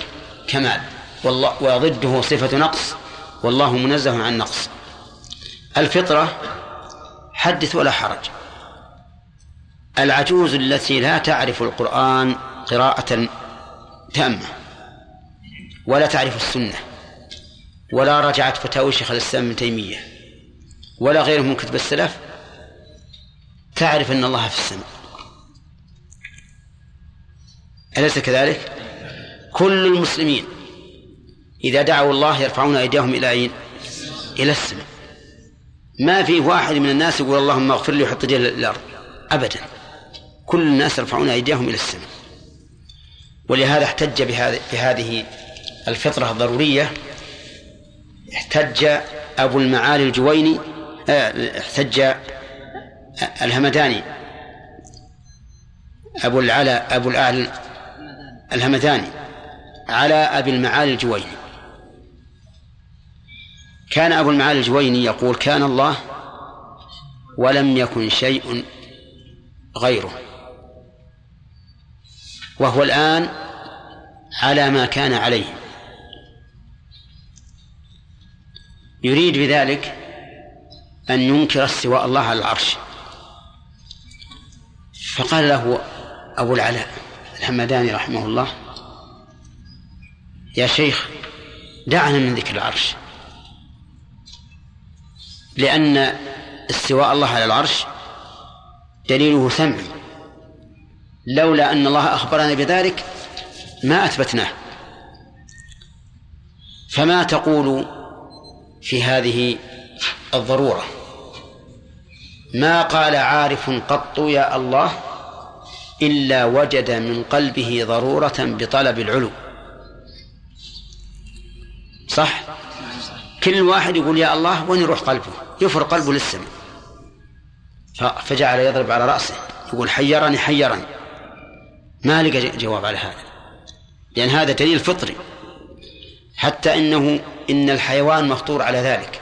كمال والله وضده صفة نقص والله منزه عن نقص. الفطرة حدث ولا حرج. العجوز التي لا تعرف القرآن قراءة تامة ولا تعرف السنة ولا رجعت فتاوي شيخ الإسلام ابن تيمية ولا غيره من كتب السلف تعرف أن الله في السماء أليس كذلك؟ كل المسلمين إذا دعوا الله يرفعون أيديهم إلى أين؟ إلى السماء ما في واحد من الناس يقول اللهم اغفر لي وحط يديه الأرض أبدا كل الناس يرفعون أيديهم إلى السماء ولهذا احتج بهذه الفطرة الضرورية. احتج أبو المعالي الجويني آه، احتج الهمداني. أبو العلا أبو الأعلى الهمداني على أبي المعالي الجويني. كان أبو المعالي الجويني يقول كان الله ولم يكن شيء غيره. وهو الآن على ما كان عليه. يريد بذلك أن ينكر استواء الله على العرش. فقال له أبو العلاء الحمداني رحمه الله يا شيخ دعنا من ذكر العرش لأن استواء الله على العرش دليله سمعي. لولا أن الله أخبرنا بذلك ما أثبتناه. فما تقول في هذه الضرورة؟ ما قال عارف قط يا الله إلا وجد من قلبه ضرورة بطلب العلو. صح؟ كل واحد يقول يا الله وين يروح قلبه؟ يفر قلبه للسماء. فجعل يضرب على رأسه يقول حيرني حيرني. ما لقى جواب على هذا. لأن هذا دليل فطري. حتى إنه إن الحيوان مفطور على ذلك.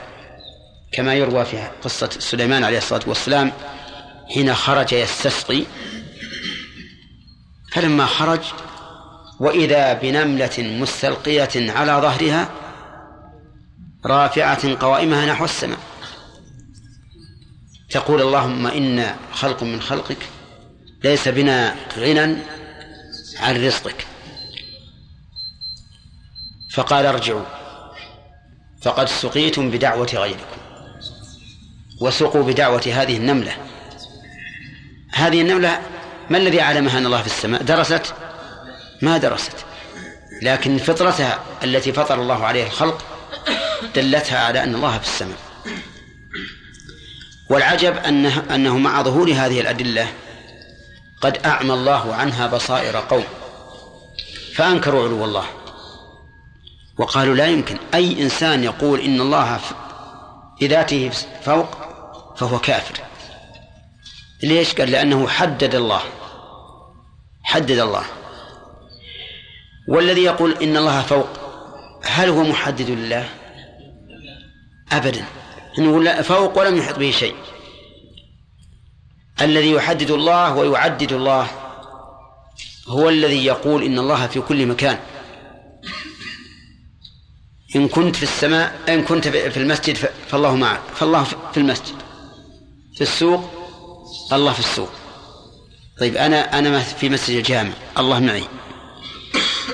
كما يروى في قصة سليمان عليه الصلاة والسلام حين خرج يستسقي. فلما خرج وإذا بنملة مستلقية على ظهرها رافعة قوائمها نحو السماء. تقول اللهم إنا خلق من خلقك ليس بنا غنى عن رزقك. فقال ارجعوا. فقد سقيتم بدعوة غيركم. وسقوا بدعوة هذه النملة. هذه النملة ما الذي علمها أن الله في السماء؟ درست؟ ما درست. لكن فطرتها التي فطر الله عليها الخلق دلتها على أن الله في السماء. والعجب أنه, أنه مع ظهور هذه الأدلة قد أعمى الله عنها بصائر قوم فأنكروا علو الله. وقالوا لا يمكن. أي إنسان يقول إن الله بذاته فوق فهو كافر. ليش؟ قال لأنه حدد الله. حدد الله. والذي يقول إن الله فوق هل هو محدد لله؟ أبدا. إنه فوق ولم يحط به شيء. الذي يحدد الله ويعدد الله. هو الذي يقول إن الله في كل مكان. إن كنت في السماء إن كنت في المسجد فالله معك. فالله في المسجد. في السوق الله في السوق. طيب أنا أنا في مسجد الجامع. الله معي.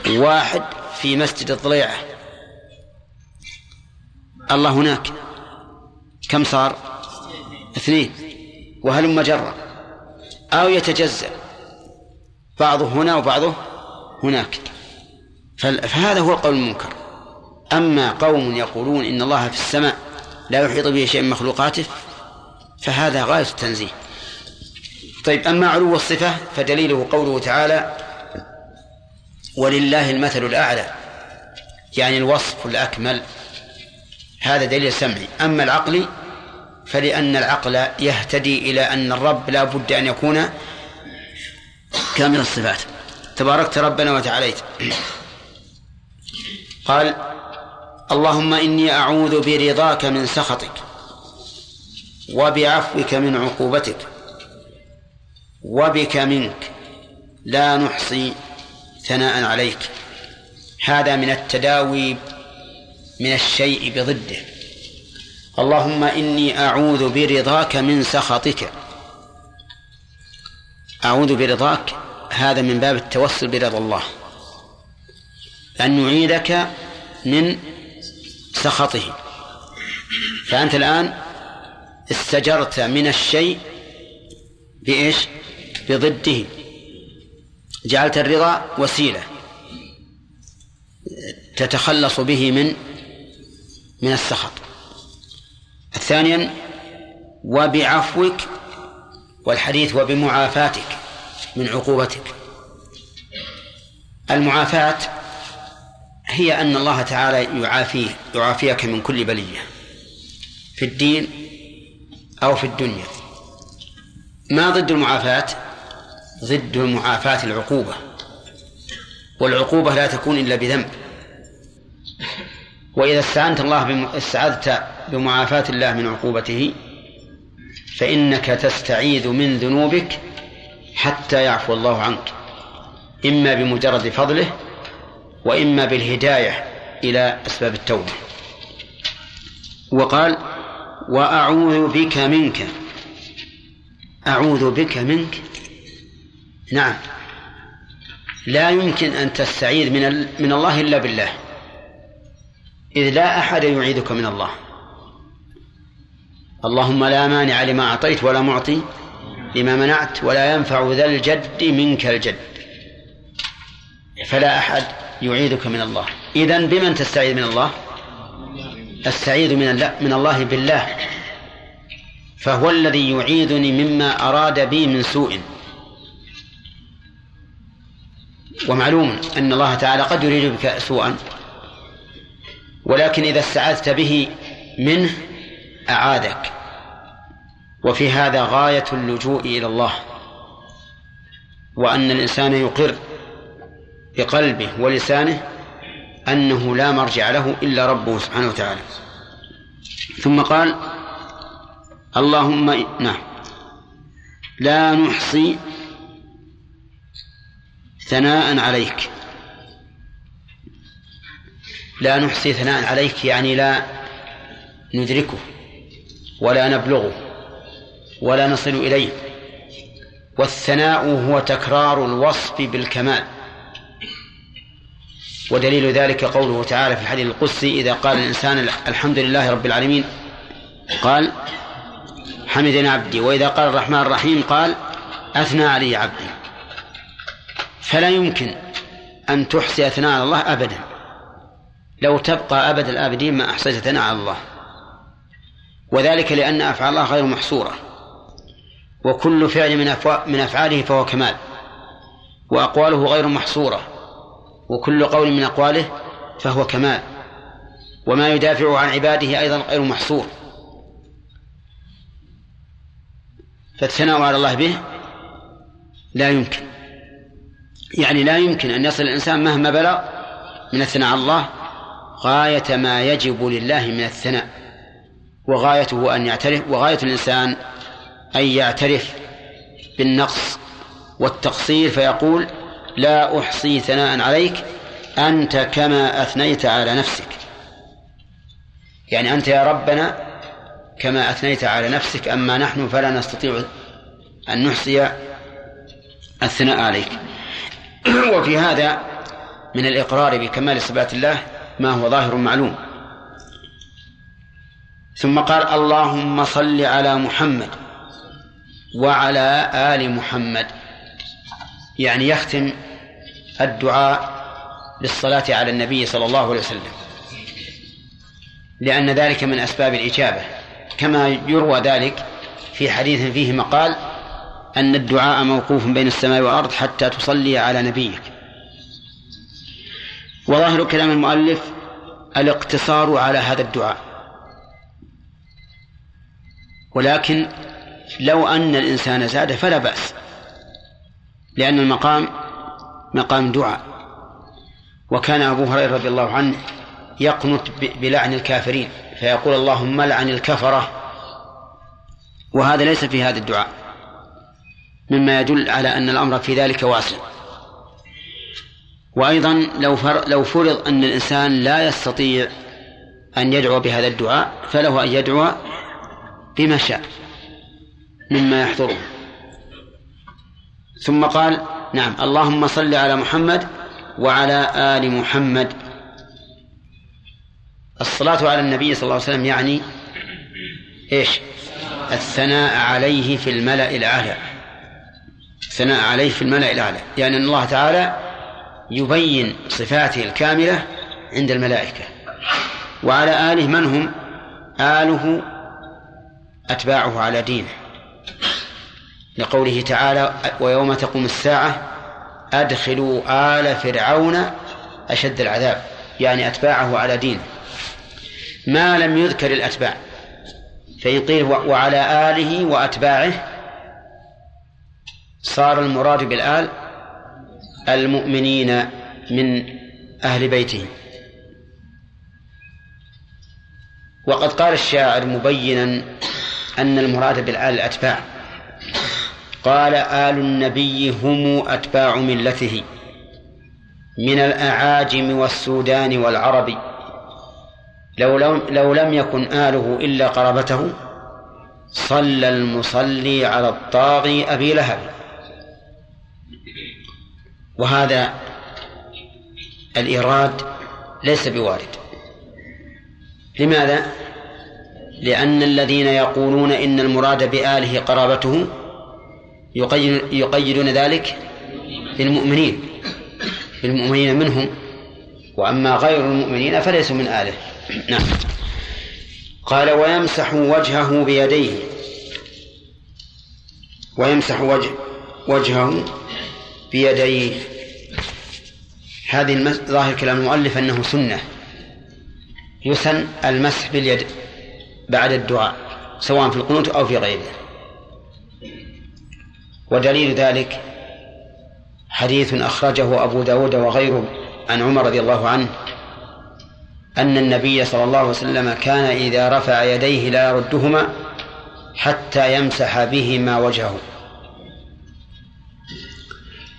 واحد في مسجد الضليعة. الله هناك. كم صار؟ اثنين. وهلم جرا أو يتجزأ؟ بعضه هنا وبعضه هناك. فهذا هو القول المنكر. أما قوم يقولون إن الله في السماء لا يحيط به شيء من مخلوقاته فهذا غاية التنزيه. طيب أما علو الصفة فدليله قوله تعالى ولله المثل الأعلى. يعني الوصف الأكمل. هذا دليل سمعي. أما العقلي فلأن العقل يهتدي إلى أن الرب لا بد أن يكون كامل الصفات. تباركت ربنا وتعاليت. قال اللهم إني أعوذ برضاك من سخطك وبعفوك من عقوبتك وبك منك لا نحصي ثناء عليك. هذا من التداوي من الشيء بضده. اللهم إني أعوذ برضاك من سخطك. أعوذ برضاك. هذا من باب التوسل برضا الله. أن يعيدك من سخطه. فأنت الآن استجرت من الشيء بإيش؟ بضده. جعلت الرضا وسيلة. تتخلص به من من السخط. ثانيا وبعفوك والحديث وبمعافاتك من عقوبتك. المعافاة هي أن الله تعالى يعافيه يعافيك من كل بلية في الدين أو في الدنيا. ما ضد المعافاة؟ ضد المعافاة العقوبة. والعقوبة لا تكون إلا بذنب. وإذا استعنت الله بم... استعذت بمعافاة الله من عقوبته فإنك تستعيذ من ذنوبك حتى يعفو الله عنك إما بمجرد فضله وإما بالهداية إلى أسباب التوبة. وقال وأعوذ بك منك أعوذ بك منك. نعم. لا يمكن أن تستعيذ من من الله إلا بالله إذ لا أحد يعيذك من الله. اللهم لا مانع لما أعطيت ولا معطي لما منعت ولا ينفع ذا الجد منك الجد. فلا أحد يعيذك من الله. إذن بمن تستعيذ من الله؟ أستعيذ من الله من الله بالله. فهو الذي يعيذني مما أراد بي من سوء. ومعلوم أن الله تعالى قد يريد بك سوءا. ولكن إذا استعذت به منه أعاذك وفي هذا غاية اللجوء إلى الله. وأن الإنسان يقر بقلبه ولسانه أنه لا مرجع له إلا ربه سبحانه وتعالى. ثم قال اللهم نعم. لا نحصي ثناء عليك. لا نحصي ثناء عليك يعني لا ندركه. ولا نبلغه ولا نصل إليه. والثناء هو تكرار الوصف بالكمال. ودليل ذلك قوله تعالى في الحديث القدسي إذا قال الإنسان الحمد لله رب العالمين قال حمدنا عبدي. وإذا قال الرحمن الرحيم قال أثنى علي عبدي. فلا يمكن أن تحصي ثناء على الله أبدا. لو تبقى أبد الآبدين ما أحصيت ثناء على الله. وذلك لأن أفعال الله غير محصورة. وكل فعل من من أفعاله فهو كمال. وأقواله غير محصورة. وكل قول من أقواله فهو كمال. وما يدافع عن عباده أيضا غير محصور. فالثناء على الله به لا يمكن. يعني لا يمكن أن يصل الإنسان مهما بلغ من الثناء على الله غاية ما يجب لله من الثناء. وغايته أن يعترف وغاية الإنسان أن يعترف بالنقص والتقصير فيقول لا أحصي ثناء عليك أنت كما أثنيت على نفسك. يعني أنت يا ربنا كما أثنيت على نفسك أما نحن فلا نستطيع أن نحصي الثناء عليك. وفي هذا من الإقرار بكمال صفات الله ما هو ظاهر معلوم. ثم قال اللهم صل على محمد وعلى آل محمد. يعني يختم الدعاء بالصلاة على النبي صلى الله عليه وسلم لأن ذلك من أسباب الإجابة. كما يروى ذلك في حديث فيه مقال أن الدعاء موقوف بين السماء والأرض حتى تصلي على نبيك. وظاهر كلام المؤلف الاقتصار على هذا الدعاء. ولكن لو أن الإنسان زاد فلا بأس لأن المقام مقام دعاء. وكان أبو هريرة رضي الله عنه يقنط بلعن الكافرين فيقول اللهم لعن الكفرة. وهذا ليس في هذا الدعاء مما يدل على أن الأمر في ذلك واسع وأيضا لو لو فرض أن الإنسان لا يستطيع أن يدعو بهذا الدعاء فله أن يدعو بما شاء مما يحضره. ثم قال نعم اللهم صل على محمد وعلى آل محمد. الصلاة على النبي صلى الله عليه وسلم يعني إيش؟ الثناء عليه في الملأ الأعلى. الثناء عليه في الملأ الأعلى. يعني أن الله تعالى يبين صفاته الكاملة عند الملائكة. وعلى آله من هم؟ آله أتباعه على دينه. لقوله تعالى ويوم تقوم الساعة أدخلوا آل فرعون أشد العذاب. يعني أتباعه على دينه ما لم يذكر الأتباع. فإن قيل وعلى آله وأتباعه صار المراد بالآل المؤمنين من أهل بيته. وقد قال الشاعر مبينا أن المراد بالآل الأتباع. قال آل النبي هم أتباع ملته من الأعاجم والسودان والعرب. لو لم, لو لم يكن آله إلا قرابته صلى المصلي على الطاغي أبي لهب. وهذا الإيراد ليس بوارد. لماذا؟ لأن الذين يقولون إن المراد بآله قرابته يقيدون ذلك بالمؤمنين بالمؤمنين منهم. وأما غير المؤمنين فليسوا من آله. نعم. قال ويمسح وجهه بيديه. ويمسح وجه وجهه بيديه. هذه ظاهر كلام المؤلف أنه سنة. يسن المسح باليد بعد الدعاء سواء في القنوت أو في غيره. ودليل ذلك حديث أخرجه أبو داود وغيره عن عمر رضي الله عنه أن النبي صلى الله عليه وسلم كان إذا رفع يديه لا يردهما حتى يمسح بهما وجهه.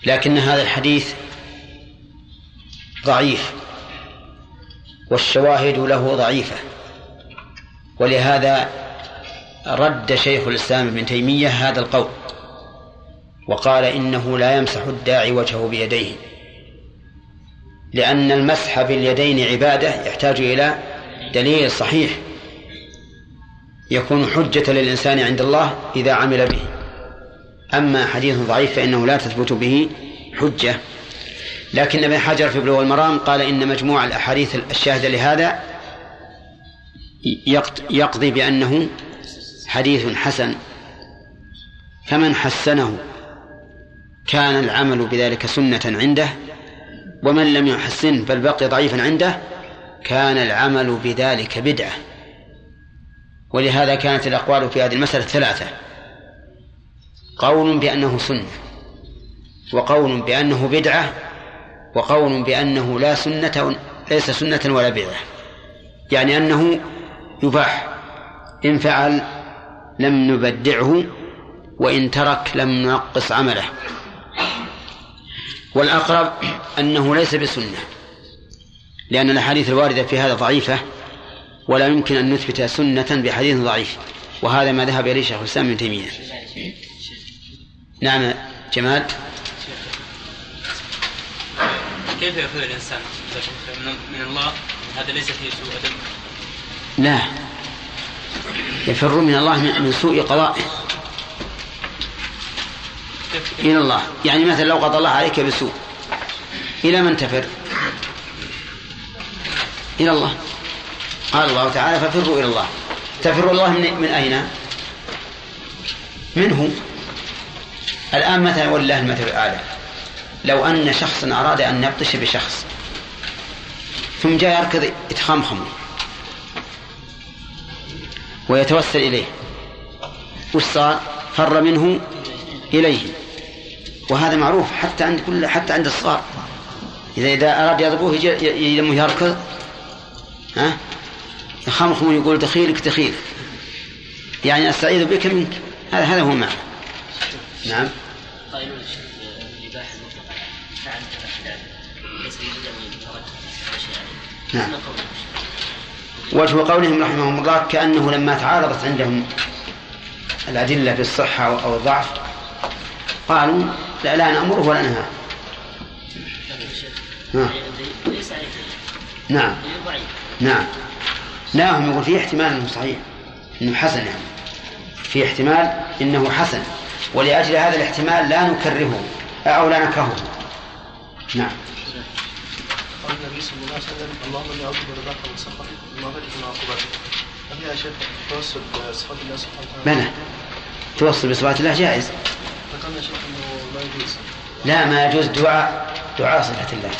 لكن هذا الحديث ضعيف والشواهد له ضعيفة. ولهذا رد شيخ الإسلام ابن تيمية هذا القول وقال إنه لا يمسح الداعي وجهه بيديه لأن المسح باليدين عبادة يحتاج إلى دليل صحيح يكون حجة للإنسان عند الله إذا عمل به. أما حديث ضعيف فإنه لا تثبت به حجة. لكن ابن حجر في بلوغ المرام قال إن مجموع الأحاديث الشاهدة لهذا يقضي بأنه حديث حسن. فمن حسنه كان العمل بذلك سنة عنده ومن لم يحسنه بل بقي ضعيفا عنده كان العمل بذلك بدعة. ولهذا كانت الأقوال في هذه المسألة ثلاثة قول بأنه سنة وقول بأنه بدعة وقول بأنه لا سنة ليس سنة ولا بدعة. يعني أنه يباح. إن فعل لم نبدعه وإن ترك لم ننقص عمله. والأقرب أنه ليس بسنة لأن الأحاديث الواردة في هذا ضعيفة ولا يمكن أن نثبت سنة بحديث ضعيف. وهذا ما ذهب إليه شيخ الإسلام ابن تيمية. نعم جمال. كيف يفر الإنسان من الله؟ هذا ليس فيه سوء أدب لا. يفر من الله من سوء قضائه. إلى الله. يعني مثلا لو قضى الله عليك بسوء إلى من تفر؟ إلى الله. قال الله تعالى ففروا إلى الله. تفر الله من, من أين؟ منه. الآن مثلا ولله المثل الأعلى. لو أن شخصا أراد أن يبطش بشخص ثم جاء يركض يتخمخم ويتوسل إليه. وش صار؟ فر منه إليه. وهذا معروف حتى عند كل حتى عند الصغار. إذا إذا أراد يضربوه يجي لما يركض. ها؟ يخمخم ويقول دخيلك دخيلك يعني أستعيذ بك منك. هذا هذا هو معنى. نعم. قائلون ليس نعم. وجه قولهم رحمهم الله كأنه لما تعارضت عندهم الأدلة بالصحة أو الضعف قالوا لا لا نأمره ولا عليه نعم. ضعيف نعم. لا هم يقول في احتمال إنه صحيح إنه حسن يعني. في احتمال إنه حسن. ولأجل هذا الاحتمال لا نكرهه أو لا نكرهه. نعم. قال النبي صلى الله عليه وسلم اللهم إني أعوذ برضاك من سخطك اللهم اجعل من عقوبتك هل يا شيخ توسل بصفات الله سبحانه وتعالى؟ بلى توصل بصفات الله جائز. ذكرنا شيخ إنه ما يجوز. لا ما يجوز دعاء دعاء صفة الله.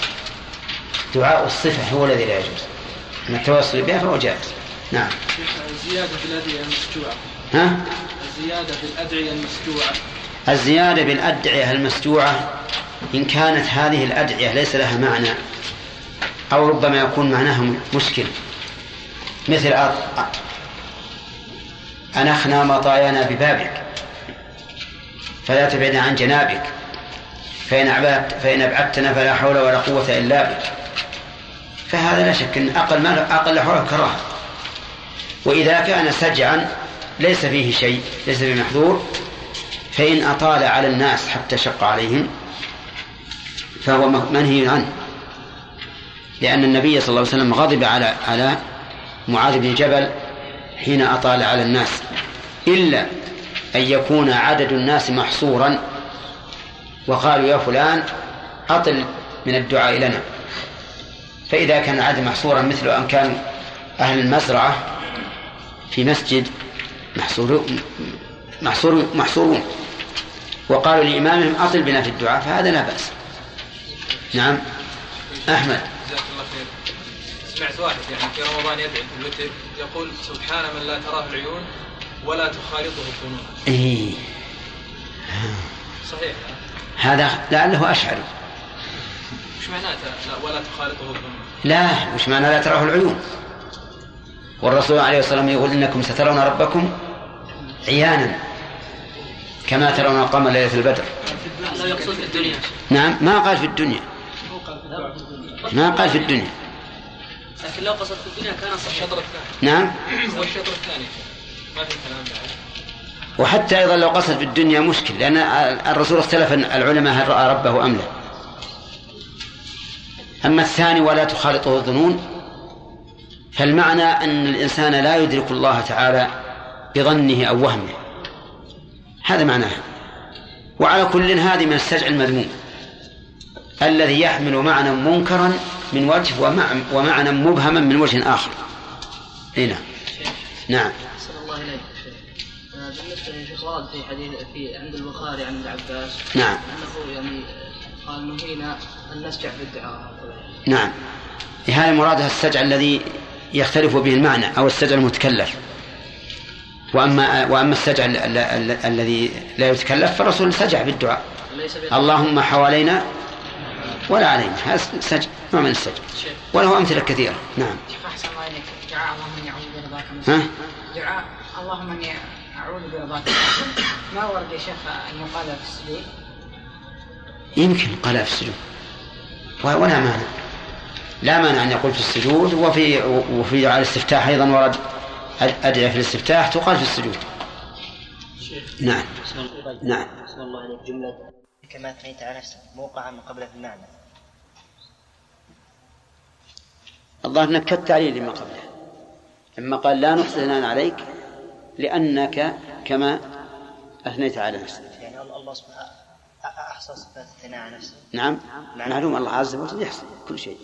دعاء الصفة هو الذي لا يجوز. أما التوصل بها فهو جائز. نعم. شيخ الزيادة في الأدعية المسجوعة. ها؟ الزيادة في الأدعية المسجوعة. الزيادة بالأدعية المسجوعة إن كانت هذه الأدعية ليس لها معنى أو ربما يكون معناها مشكل. مثل أنخنا مطايانا ببابك فلا تبعد عن جنابك فإن أبعدت فإن أبعدتنا فلا حول ولا قوة إلا بك. فهذا لا شك أن أقل ما أقل حول كراهة. وإذا كان سجعا ليس فيه شيء ليس فيه فإن أطال على الناس حتى شق عليهم فهو منهي عنه. لأن النبي صلى الله عليه وسلم غضب على على معاذ بن جبل حين أطال على الناس إلا أن يكون عدد الناس محصورا وقالوا يا فلان أطل من الدعاء لنا. فإذا كان العدد محصورا مثل أن كان أهل المزرعة في مسجد محصور محصور محصورون وقالوا لإمامهم أطل بنا في الدعاء فهذا لا بأس. نعم. أحمد. سمعت واحد يعني في رمضان يدعي في الوتر يقول سبحان من لا تراه العيون ولا تخالطه الظنون إيه. صحيح. هذا لعله أشعري وش معناته لا ولا تخالطه الظنون لا وش معنى لا تراه العيون؟ والرسول عليه الصلاة والسلام يقول إنكم سترون ربكم عيانا كما ترون القمر ليلة البدر. لا يقصد في الدنيا. نعم ما قال في الدنيا. ما قال في الدنيا. لكن لو قصد في الدنيا كان صحيح. الشطر الثاني. نعم. هو الشطر الثاني. ما في كلام بعد. وحتى أيضا لو قصد في الدنيا مشكل لأن الرسول اختلف العلماء هل رأى ربه أم لا. أما الثاني ولا تخالطه الظنون فالمعنى أن الإنسان لا يدرك الله تعالى بظنه أو وهمه. هذا معناه. وعلى كل هذه من السجع المذموم الذي يحمل معنى منكرا من وجه ومع- ومعنى مبهما من وجه آخر. إيه نعم. نعم. الله إليك آه، بالنسبة للشيخ ورد في حديث في عند البخاري عن ابن عباس. نعم. أنه يعني قال نهينا أن نسجع في الدعاء. نعم. هذا مرادها السجع الذي يختلف به المعنى أو السجع المتكلف. وأما وأما السجع ال- ال- ال- الذي لا يتكلف فالرسول سجع بالدعاء. اللهم حوالينا ولا علينا هذا سجع نوع من السجع وله أمثلة كثيرة. نعم. شيخ أحسن الله إليك. دعاء اللهم أني أعوذ برضاك من. دعاء اللهم أني أعوذ برضاك. ما ورد يا شيخ ان يقال في السجود يمكن قال في السجود. ولا مانع. لا مانع أن يقول في السجود وفي وفي على الاستفتاح أيضا ورد أد- أدعية في الاستفتاح تقال في السجود. نعم. نعم. بسم الله عليك جملة. كما أثنيت على نفسك موقعا من قبل في المعنى. الظاهر انك التعليل لما قبله. لما قال لا نحسن ثناء عليك لأنك كما أثنيت على نفسك. يعني الله الله سبحانه أحصى صفات الثناء على نفسه. نعم. معلوم الله عز وجل يحسن كل شيء.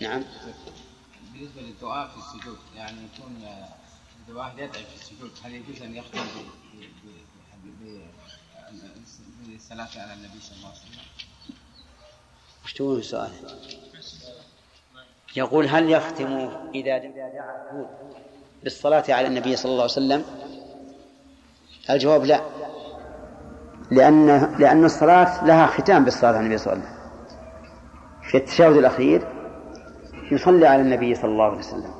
نعم. بالنسبة للدعاء في السجود يعني يكون آه، إذا واحد يدعي في السجود هل يجوز أن يختم بالصلاة على النبي صلى الله عليه وسلم؟ وش تقول السؤال يقول هل يختم إذا دعا بالصلاة على النبي صلى الله عليه وسلم؟ الجواب لا. لأن لأن الصلاة لها ختام بالصلاة على النبي صلى الله عليه وسلم. في التشهد الأخير يصلي على النبي صلى الله عليه وسلم.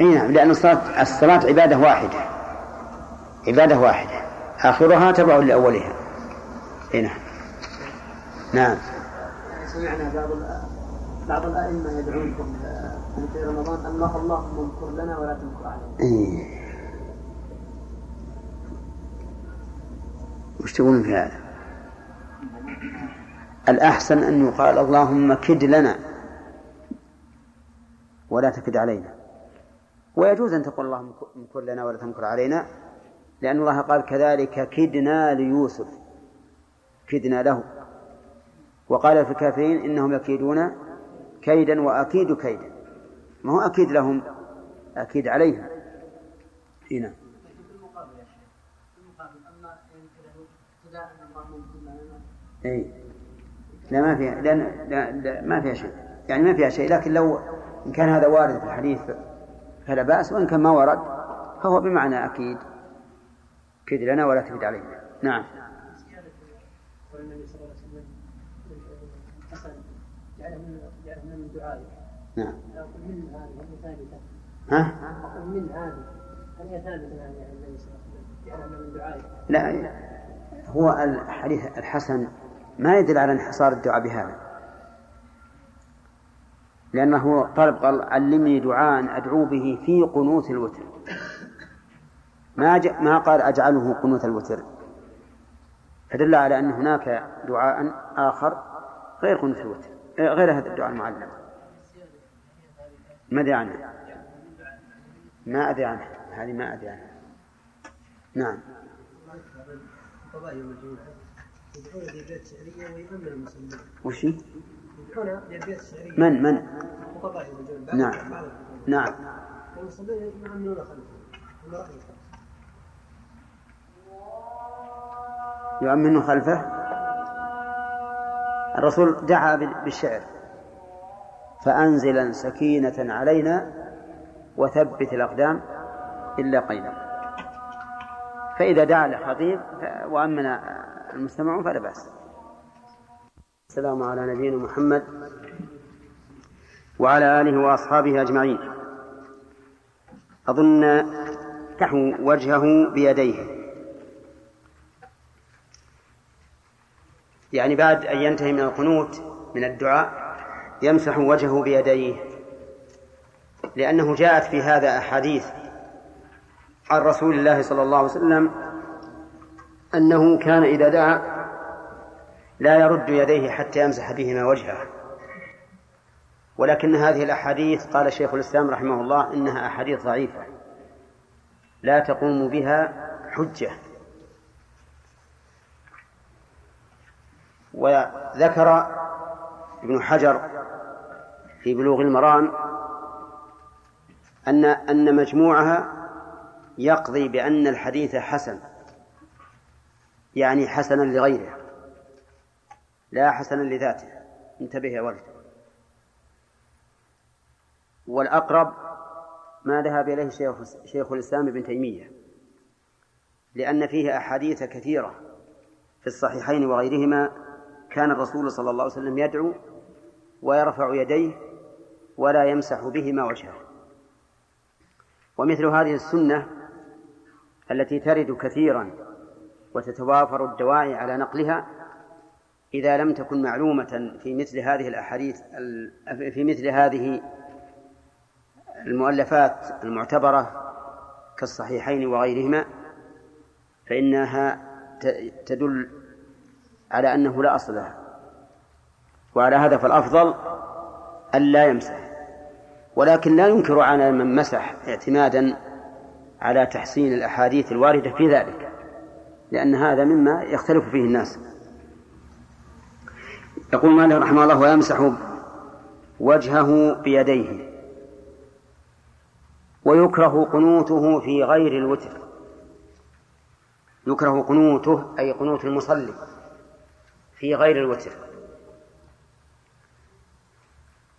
إي نعم لأن الصلاة الصلاة عبادة واحدة. عبادة واحدة. آخرها تبع لأولها. إي نعم. نعم. سمعنا بعض بعض الأئمة يدعون في- في رمضان الله اللهم انكر لنا ولا تنكر علينا. إيه. وش تقولون في هذا؟ الأحسن أن يقال اللهم كد لنا ولا تكد علينا. ويجوز أن تقول اللهم انكر لنا ولا تنكر علينا لأن الله قال كذلك كدنا ليوسف كدنا له. وقال في الكافرين إنهم يكيدون كيدا وأكيد كيدا. ما هو أكيد لهم أكيد عليهم. هنا إي. لا ما فيها لأن لا لا ما فيها شيء. يعني ما فيها شيء لكن لو إن كان هذا وارد في الحديث فلا بأس وإن كان ما ورد فهو بمعنى أكيد كد لنا ولا تكد علينا نعم والنبي صلى الله عليه وسلم جعله من دعائه نعم من هذه ثابتة؟ ها من هذه هل هي ثابتة يعني عن النبي صلى الله عليه وسلم جعلها من دعائه؟ لا هو الحديث الحسن ما يدل على انحصار الدعاء بهذا لأنه طلب قال علمني دعاء أدعو به في قنوت الوتر. ما ج... ما قال أجعله قنوت الوتر. فدل على أن هناك دعاء آخر غير قنوت الوتر آه، غير هذا الدعاء المعلم. ما أدري عنه؟ ما أدري عنه. هذه ما أدري عنها نعم. وش؟ يدعون من من؟ نعم. نعم. والمصلين يؤمنون خلفة؟ يؤمن الرسول دعا بال- بالشعر. فأنزلا سكينة علينا وثبت الأقدام إلا قيلا فإذا دعا لخطيب ف- وأمن المستمعون فلا بأس. السلام على نبينا محمد وعلى آله وأصحابه أجمعين. أظن تحو وجهه بيديه. يعني بعد أن ينتهي من القنوت من الدعاء يمسح وجهه بيديه. لأنه جاءت في هذا أحاديث عن رسول الله صلى الله عليه وسلم أنه كان إذا دعا لا يرد يديه حتى يمسح بهما وجهه. ولكن هذه الأحاديث قال شيخ الإسلام رحمه الله إنها أحاديث ضعيفة. لا تقوم بها حجة. وذكر ابن حجر في بلوغ المرام أن أن مجموعها يقضي بأن الحديث حسن يعني حسنا لغيره. لا حسنا لذاته. انتبه يا ولد والأقرب ما ذهب إليه شيخ, شيخ الإسلام ابن تيمية لأن فيه أحاديث كثيرة في الصحيحين وغيرهما كان الرسول صلى الله عليه وسلم يدعو ويرفع يديه ولا يمسح بهما وجهه. ومثل هذه السنة التي ترد كثيرا وتتوافر الدواعي على نقلها إذا لم تكن معلومة في مثل هذه الأحاديث في مثل هذه المؤلفات المعتبرة كالصحيحين وغيرهما فإنها تدل على أنه لا أصل لها. وعلى هذا فالأفضل ألا يمسح. ولكن لا ينكر على من مسح اعتمادا على تحسين الأحاديث الواردة في ذلك لأن هذا مما يختلف فيه الناس. يقول مالك رحمه الله ويمسح وجهه بيديه ويكره قنوته في غير الوتر. يكره قنوته أي قنوت المصلي في غير الوتر.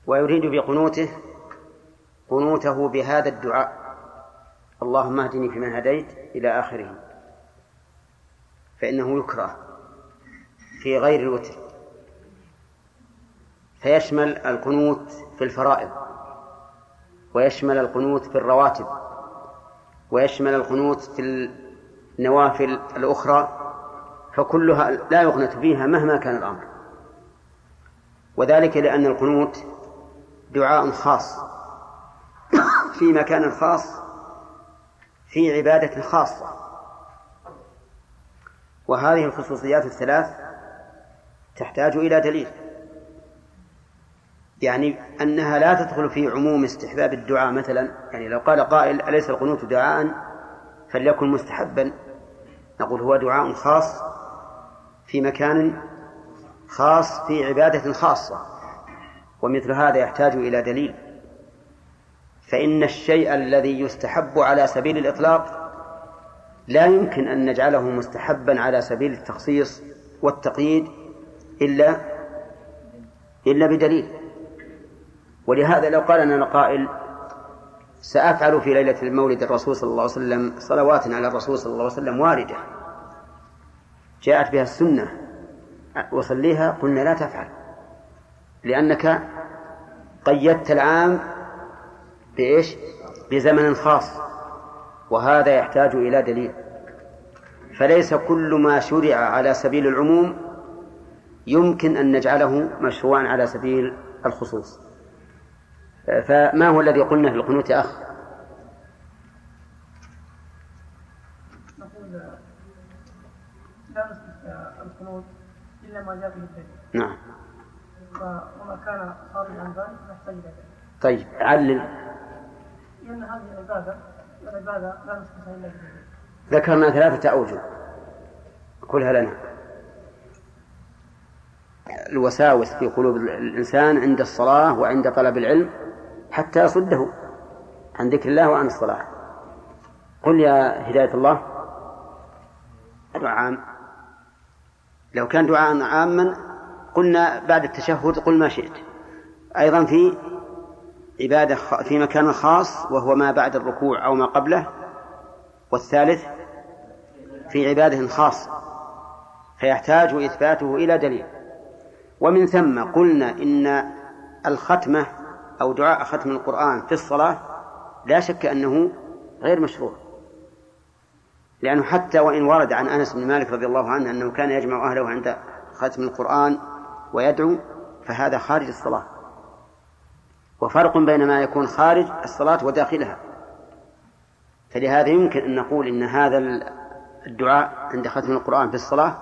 ويريد بقنوته قنوته بهذا الدعاء. اللهم اهدني فيمن هديت إلى آخره. فإنه يكره في غير الوتر. فيشمل القنوت في الفرائض ويشمل القنوت في الرواتب ويشمل القنوت في النوافل الأخرى فكلها لا يقنت فيها مهما كان الأمر. وذلك لأن القنوت دعاء خاص في مكان خاص في عبادة خاصة. وهذه الخصوصيات الثلاث تحتاج إلى دليل. يعني أنها لا تدخل في عموم استحباب الدعاء مثلا. يعني لو قال قائل أليس القنوت دعاء؟ فليكن مستحبا. نقول هو دعاء خاص في مكان خاص في عبادة خاصة ومثل هذا يحتاج إلى دليل. فإن الشيء الذي يستحب على سبيل الإطلاق لا يمكن أن نجعله مستحبا على سبيل التخصيص والتقييد إلا إلا بدليل. ولهذا لو قال لنا قائل سأفعل في ليلة المولد الرسول صلى الله عليه وسلم صلوات على الرسول صلى الله عليه وسلم واردة. جاءت بها السنة. وصليها قلنا لا تفعل. لأنك قيدت العام بإيش؟ بزمن خاص. وهذا يحتاج إلى دليل. فليس كل ما شرع على سبيل العموم يمكن أن نجعله مشروعا على سبيل الخصوص. فما هو الذي قلنا في القنوت يا أخ؟ نقول لا نثبت القنوت إلا ما جاء به الدليل. نعم. وما كان خارج عن ذلك نحتاج إلى دليل طيب علل. لأن هذه العبادة العبادة لا نثبتها إلا بدليل ذكرنا ثلاثة أوجه. كلها لنا. الوساوس في قلوب الإنسان عند الصلاة وعند طلب العلم. حتى يصده عن ذكر الله وعن الصلاة. قل يا هداية الله دعاء عام. لو كان دعاء عاما قلنا بعد التشهد قل ما شئت. أيضا في عبادة في مكان خاص وهو ما بعد الركوع أو ما قبله. والثالث في عبادة خاصة فيحتاج إثباته إلى دليل. ومن ثم قلنا إن الختمة أو دعاء ختم القرآن في الصلاة لا شك أنه غير مشروع. لأنه حتى وإن ورد عن أنس بن مالك رضي الله عنه أنه كان يجمع أهله عند ختم القرآن ويدعو فهذا خارج الصلاة. وفرق بين ما يكون خارج الصلاة وداخلها. فلهذا يمكن أن نقول إن هذا الدعاء عند ختم القرآن في الصلاة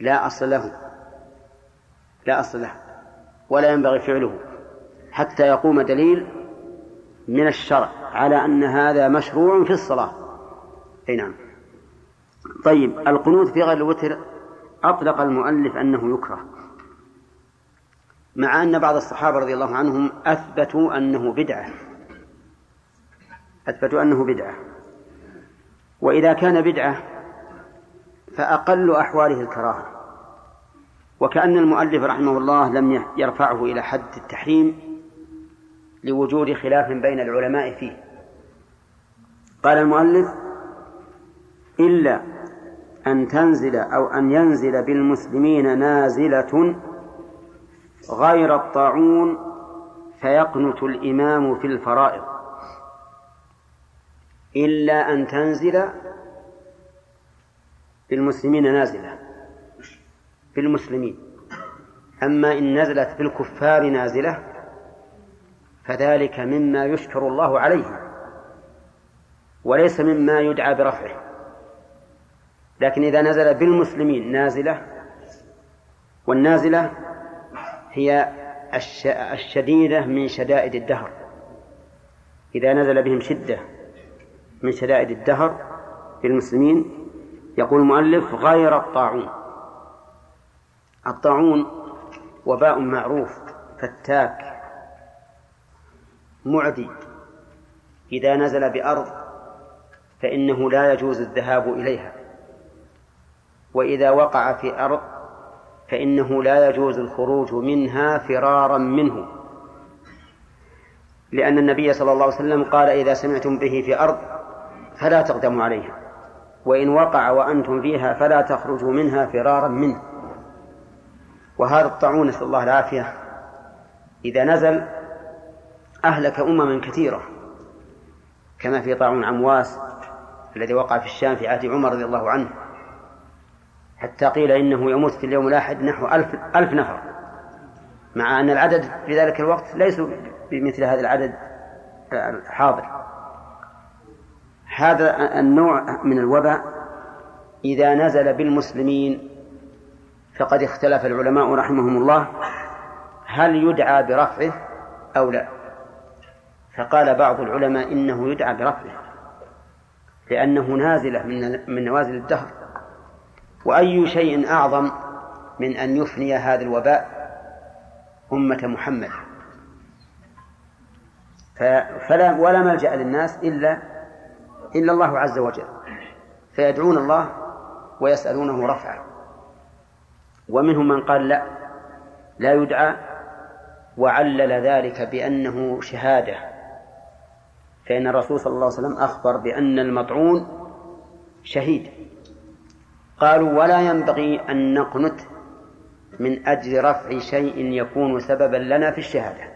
لا أصل له. لا أصل له. ولا ينبغي فعله. حتى يقوم دليل من الشرع على أن هذا مشروع في الصلاة. أي نعم. طيب القنوت في غير الوتر أطلق المؤلف أنه يكره مع أن بعض الصحابة رضي الله عنهم أثبتوا أنه بدعة. أثبتوا أنه بدعة. وإذا كان بدعة فأقل أحواله الكراهة. وكأن المؤلف رحمه الله لم يرفعه إلى حد التحريم لوجود خلاف بين العلماء فيه. قال المؤلف إلا أن تنزل أو أن ينزل بالمسلمين نازلة غير الطاعون فيقنت الإمام في الفرائض. إلا أن تنزل بالمسلمين نازلة بالمسلمين. أما إن نزلت بالكفار نازلة فذلك مما يشكر الله عليه وليس مما يدعى برفعه. لكن إذا نزل بالمسلمين نازلة والنازلة هي الشديدة من شدائد الدهر. إذا نزل بهم شدة من شدائد الدهر بالمسلمين يقول المؤلف غير الطاعون. الطاعون وباء معروف فتاك معدي. إذا نزل بأرض فإنه لا يجوز الذهاب إليها. وإذا وقع في أرض فإنه لا يجوز الخروج منها فرارا منه. لأن النبي صلى الله عليه وسلم قال إذا سمعتم به في أرض فلا تقدموا عليها. وإن وقع وأنتم فيها فلا تخرجوا منها فرارا منه. وهذا الطاعون نسأل الله العافية. إذا نزل أهلك أمما كثيرة كما في طاعون عمواس الذي وقع في الشام في عهد عمر رضي الله عنه حتى قيل إنه يموت في اليوم الواحد نحو ألف, ألف نفر مع أن العدد في ذلك الوقت ليسوا بمثل هذا العدد الحاضر. هذا النوع من الوباء إذا نزل بالمسلمين فقد اختلف العلماء رحمهم الله هل يدعى برفعه أو لا. فقال بعض العلماء إنه يدعى برفعه لأنه نازلة من من نوازل الدهر. وأي شيء أعظم من أن يفني هذا الوباء؟ أمة محمد. فلا ولا ملجأ للناس إلا إلا الله عز وجل. فيدعون الله ويسألونه رفعه. ومنهم من قال لا لا يدعى وعلل ذلك بأنه شهادة. فإن الرسول صلى الله عليه وسلم أخبر بأن المطعون شهيد. قالوا ولا ينبغي أن نقنت من أجل رفع شيء يكون سببا لنا في الشهادة.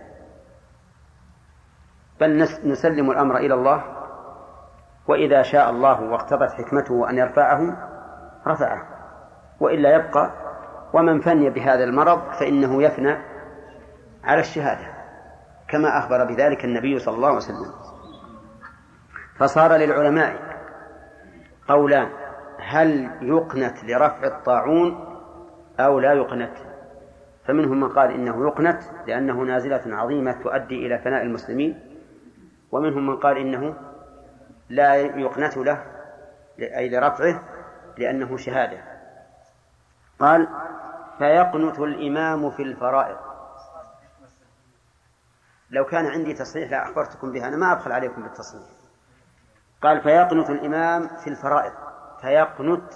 بل نسلم الأمر إلى الله وإذا شاء الله واقتضت حكمته أن يرفعه رفعه. وإلا يبقى ومن فني بهذا المرض فإنه يفنى على الشهادة كما أخبر بذلك النبي صلى الله عليه وسلم. فصار للعلماء قولان هل يقنت لرفع الطاعون أو لا يقنت؟ فمنهم من قال إنه يقنت لأنه نازلة عظيمة تؤدي إلى فناء المسلمين ومنهم من قال إنه لا يقنت له أي لرفعه لأنه شهادة. قال فيقنت الإمام في الفرائض. لو كان عندي تصحيح لأخبرتكم بها أنا ما أبخل عليكم بالتصحيح. قال فيقنت الإمام في الفرائض. فيقنت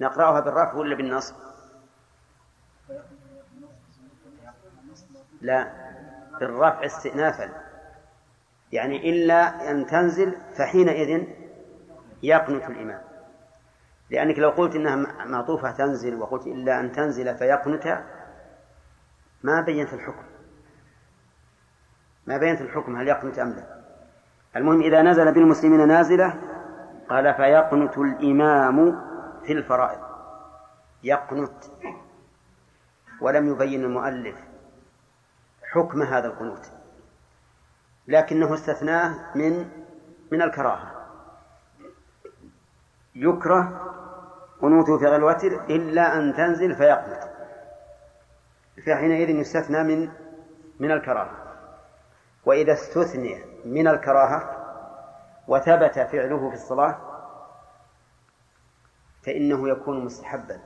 نقرأها بالرفع ولا بالنصب؟ لا. بالرفع استئنافا. يعني إلا أن تنزل فحينئذ يقنت الإمام. لأنك لو قلت إنها معطوفة تنزل وقلت إلا أن تنزل فيقنت ما بينت الحكم. ما بينت الحكم هل يقنت أم لا. المهم إذا نزل بالمسلمين نازلة قال فيقنت الإمام في الفرائض. يقنت ولم يبين المؤلف حكم هذا القنوت. لكنه استثناه من من الكراهة. يكره قنوته في غير الوتر إلا أن تنزل فيقنت. فحينئذ يستثنى من من الكراهة. وإذا استثني من الكراهة وثبت فعله في الصلاة فإنه يكون مستحبا.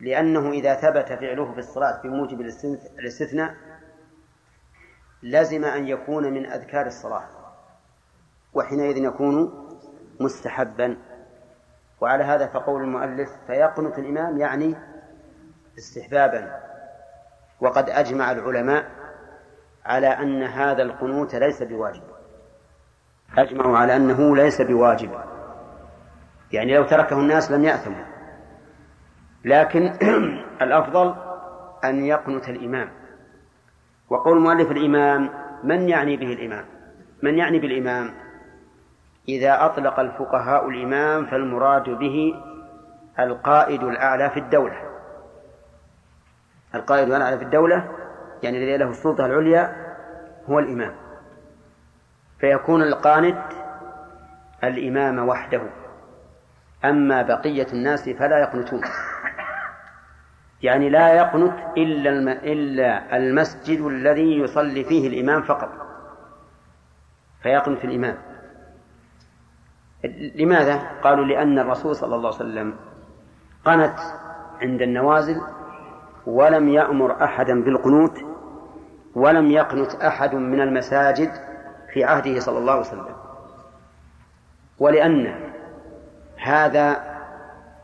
لأنه إذا ثبت فعله في الصلاة بموجب الاستثناء لزم أن يكون من أذكار الصلاة وحينئذ يكون مستحبا. وعلى هذا فقول المؤلف فيقنط الإمام يعني استحبابا. وقد أجمع العلماء على أن هذا القنوت ليس بواجب. أجمعوا على أنه ليس بواجب. يعني لو تركه الناس لم يأثموا. لكن الأفضل أن يقنت الإمام. وقول مؤلف الإمام من يعني به الإمام؟ من يعني بالإمام؟ إذا أطلق الفقهاء الإمام فالمراد به القائد الأعلى في الدولة. القائد الأعلى في الدولة يعني الذي له السلطة العليا هو الإمام. فيكون القانت الإمام وحده. أما بقية الناس فلا يقنتون. يعني لا يقنت إلا إلا المسجد الذي يصلي فيه الإمام فقط. فيقنت الإمام. لماذا؟ قالوا لأن الرسول صلى الله عليه وسلم قنت عند النوازل ولم يأمر أحدا بالقنوت ولم يقنت أحد من المساجد في عهده صلى الله عليه وسلم. ولأن هذا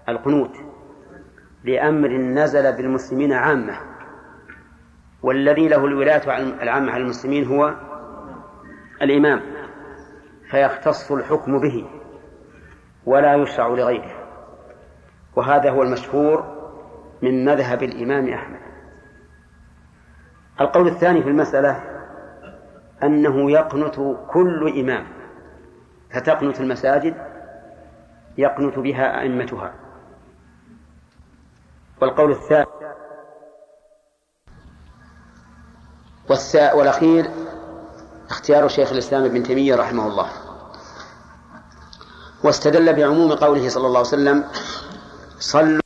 القنوت لأمر نزل بالمسلمين عامة والذي له الولاية العامة على المسلمين هو الإمام فيختص الحكم به ولا يشرع لغيره. وهذا هو المشهور من مذهب الإمام أحمد. القول الثاني في المسألة أنه يقنت كل إمام فتقنت المساجد يقنت بها أئمتها. والقول الثالث والثاء والأخير اختيار شيخ الإسلام ابن تيمية رحمه الله. واستدل بعموم قوله صلى الله عليه وسلم صلوا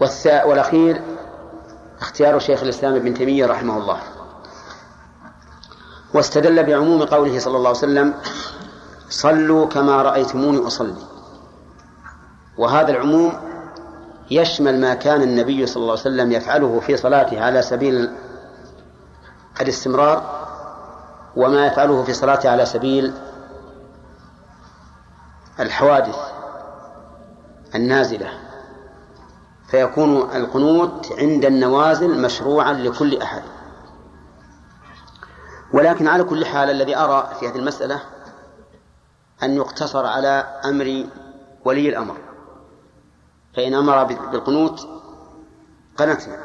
والثاء والأخير اختيار شيخ الإسلام ابن تيمية رحمه الله. واستدل بعموم قوله صلى الله عليه وسلم صلوا كما رأيتموني أصلي. وهذا العموم يشمل ما كان النبي صلى الله عليه وسلم يفعله في صلاته على سبيل الاستمرار وما يفعله في صلاته على سبيل الحوادث النازلة. فيكون القنوت عند النوازل مشروعا لكل أحد. ولكن على كل حال الذي أرى في هذه المسألة أن يقتصر على أمر ولي الأمر. فإن أمر بالقنوت قنتنا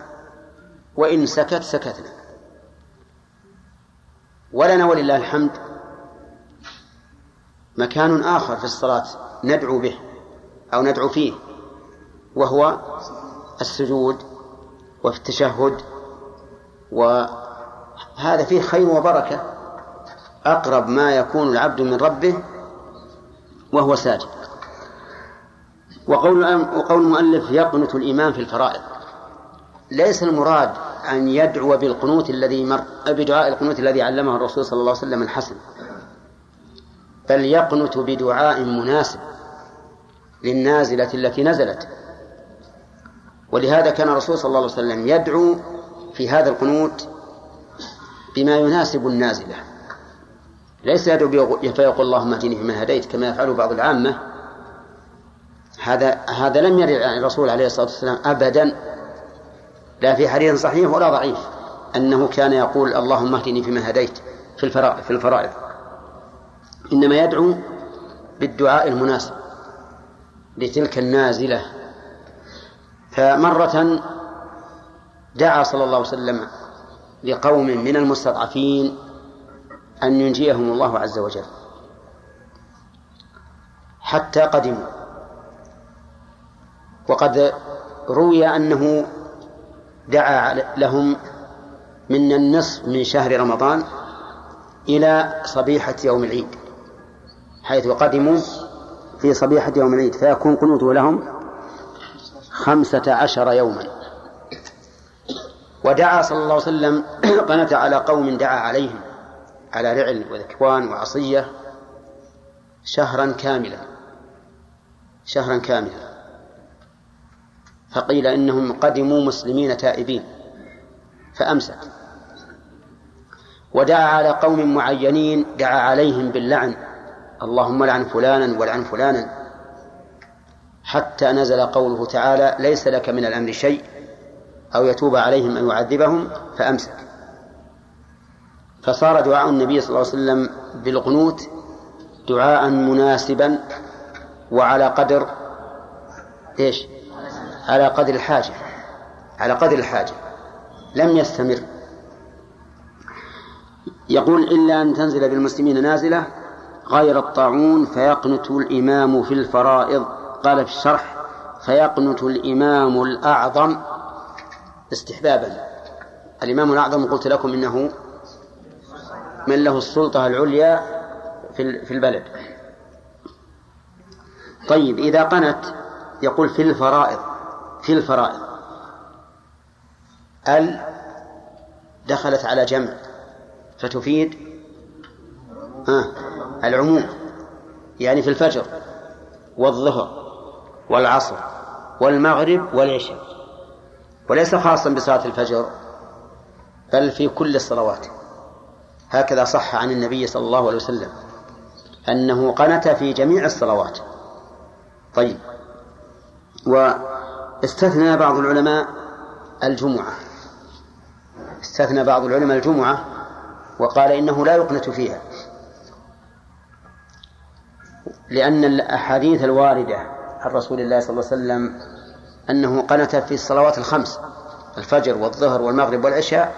وإن سكت سكتنا. ولنا ولله الحمد مكان آخر في الصلاة ندعو به أو ندعو فيه. وهو السجود وفي التشهد وهذا فيه خير وبركة. أقرب ما يكون العبد من ربه وهو ساجد. وقول وقول المؤلف يقنت الإمام في الفرائض. ليس المراد أن يدعو بالقنوت الذي مر بدعاء القنوت الذي علمه الرسول صلى الله عليه وسلم الحسن بل يقنت بدعاء مناسب للنازلة التي نزلت. ولهذا كان الرسول صلى الله عليه وسلم يدعو في هذا القنوت بما يناسب النازلة. ليس يدعو فيقول اللهم اهدني فيما هديت كما يفعل بعض العامة. هذا هذا لم يرد عن الرسول عليه الصلاة والسلام أبدا. لا في حديث صحيح ولا ضعيف. أنه كان يقول اللهم اهدني فيما هديت في الفرائض في الفرائض. إنما يدعو بالدعاء المناسب لتلك النازلة. فمرة دعا صلى الله عليه وسلم لقوم من المستضعفين أن ينجيهم الله عز وجل. حتى قدموا. وقد روي أنه دعا لهم من النصف من شهر رمضان إلى صبيحة يوم العيد حيث قدموا في صبيحة يوم العيد فيكون قنوته لهم خمسة عشر يوما. ودعا صلى الله عليه وسلم قنت على قوم دعا عليهم على رعل وذكوان وعصية شهرا كاملا شهرا كاملا. فقيل إنهم قدموا مسلمين تائبين فأمسك. ودعا على قوم معينين دعا عليهم باللعن اللهم لعن فلانا ولعن فلانا. حتى نزل قوله تعالى ليس لك من الأمر شيء أو يتوب عليهم أو يعذبهم فأمسك فصار دعاء النبي صلى الله عليه وسلم بالقنوت دعاء مناسبا وعلى قدر إيش؟ على قدر الحاجة على قدر الحاجة لم يستمر يقول إلا أن تنزل بالمسلمين نازلة غير الطاعون فيقنت الإمام في الفرائض قال في الشرح فيقنت الإمام الأعظم استحبابا. الإمام الأعظم قلت لكم إنه من له السلطة العليا في البلد. طيب إذا قنت يقول في الفرائض في الفرائض. ال دخلت على جمع فتفيد آه العموم يعني في الفجر والظهر. والعصر والمغرب والعشاء وليس خاصا بصلاة الفجر بل في كل الصلوات. هكذا صح عن النبي صلى الله عليه وسلم أنه قنت في جميع الصلوات. طيب. واستثنى بعض العلماء الجمعة. استثنى بعض العلماء الجمعة وقال إنه لا يقنت فيها لأن الأحاديث الواردة عن رسول الله صلى الله عليه وسلم أنه قنت في الصلوات الخمس الفجر والظهر والمغرب والعشاء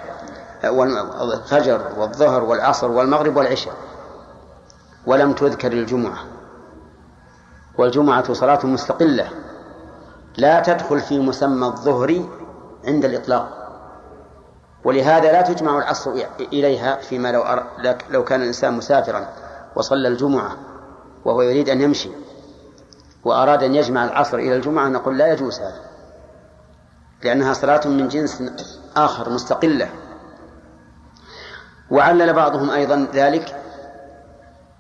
الفجر والظهر والعصر والمغرب والعشاء. ولم تذكر الجمعة. والجمعة صلاة مستقلة. لا تدخل في مسمى الظهر عند الإطلاق. ولهذا لا تجمع العصر إليها فيما لو. لو كان الإنسان مسافرا وصلى الجمعة وهو يريد أن يمشي. وأراد أن يجمع العصر إلى الجمعة نقول لا يجوز هذا لأنها صلاة من جنس آخر مستقلة. وعلل بعضهم أيضا ذلك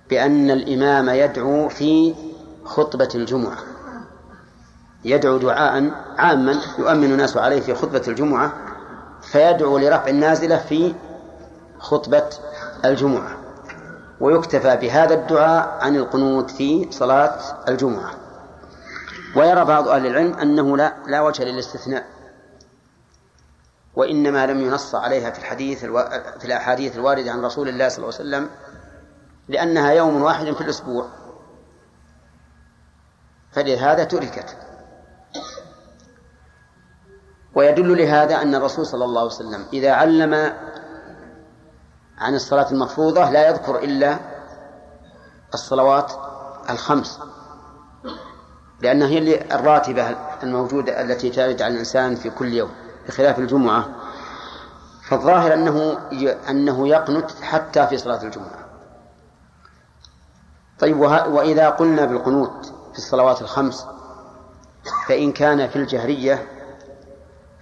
بأن الإمام يدعو في خطبة الجمعة. يدعو دعاء عاما يؤمن الناس عليه في خطبة الجمعة فيدعو لرفع النازلة في خطبة الجمعة. ويكتفى بهذا الدعاء عن القنوت في صلاة الجمعة. ويرى بعض أهل العلم أنه لا لا وجه للاستثناء وإنما لم ينص عليها في الحديث ألو... في الأحاديث الواردة عن رسول الله صلى الله عليه وسلم لأنها يوم واحد في الأسبوع. فلهذا تركت. ويدل لهذا أن الرسول صلى الله عليه وسلم إذا علم عن الصلاة المفروضة لا يذكر إلا الصلوات الخمس. لأنها هي الراتبة الموجودة التي ترد على الإنسان في كل يوم بخلاف الجمعة. فالظاهر أنه أنه يقنت حتى في صلاة الجمعة. طيب وإذا قلنا بالقنوت في الصلوات الخمس فإن كان في الجهرية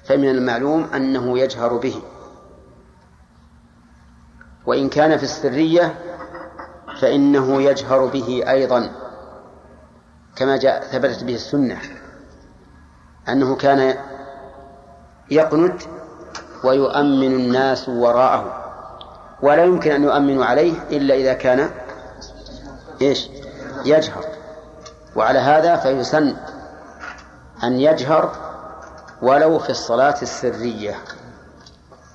فمن المعلوم أنه يجهر به. وإن كان في السرية فإنه يجهر به أيضا. كما جاء ثبتت به السنة أنه كان يقنت ويؤمن الناس وراءه ولا يمكن أن يؤمنوا عليه إلا إذا كان إيش؟ يجهر. وعلى هذا فيسن أن يجهر ولو في الصلاة السرية.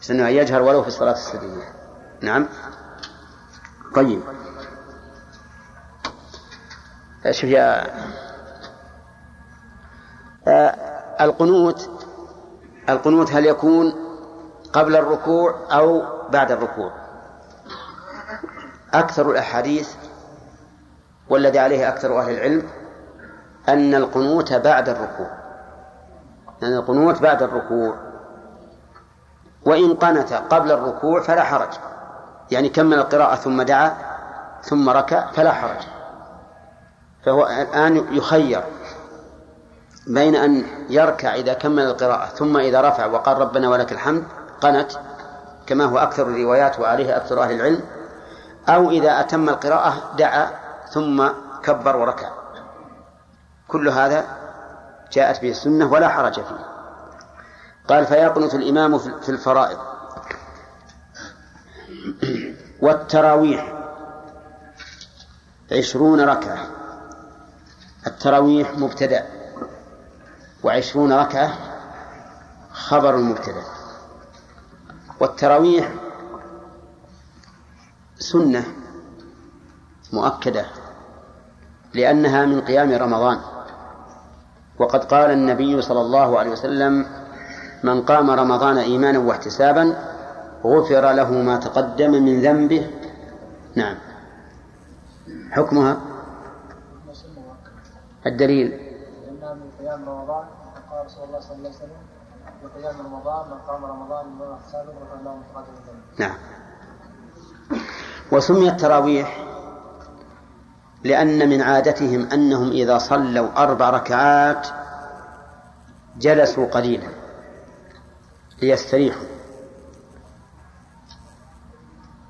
يسن أن يجهر ولو في الصلاة السرية. نعم. طيب. شوف يا آه، القنوت القنوت هل يكون قبل الركوع أو بعد الركوع؟ أكثر الأحاديث والذي عليه أكثر أهل العلم أن القنوت بعد الركوع أن القنوت بعد الركوع. وإن قنت قبل الركوع فلا حرج يعني كمل القراءة ثم دعا ثم ركع فلا حرج. فهو الآن يخير بين أن يركع إذا كمل القراءة ثم إذا رفع وقال ربنا ولك الحمد قنت كما هو أكثر الروايات وعليه أكثر أهل العلم أو إذا أتم القراءة دعا ثم كبر وركع. كل هذا جاءت به السنة ولا حرج فيه. قال فيقنت الإمام في الفرائض. والتراويح عشرون ركعة. التراويح مبتدأ وعشرون ركعة خبر المبتدأ والتراويح سنة مؤكدة لأنها من قيام رمضان. وقد قال النبي صلى الله عليه وسلم من قام رمضان إيمانا واحتسابا غفر له ما تقدم من ذنبه. نعم. حكمها الدليل. من قيام رمضان قال رسول الله صلى الله عليه وسلم في قيام رمضان من قام رمضان من احتسابا غفر له ذنبه نعم. وسمي التراويح لأن من عادتهم أنهم إذا صلوا أربع ركعات جلسوا قليلا ليستريحوا.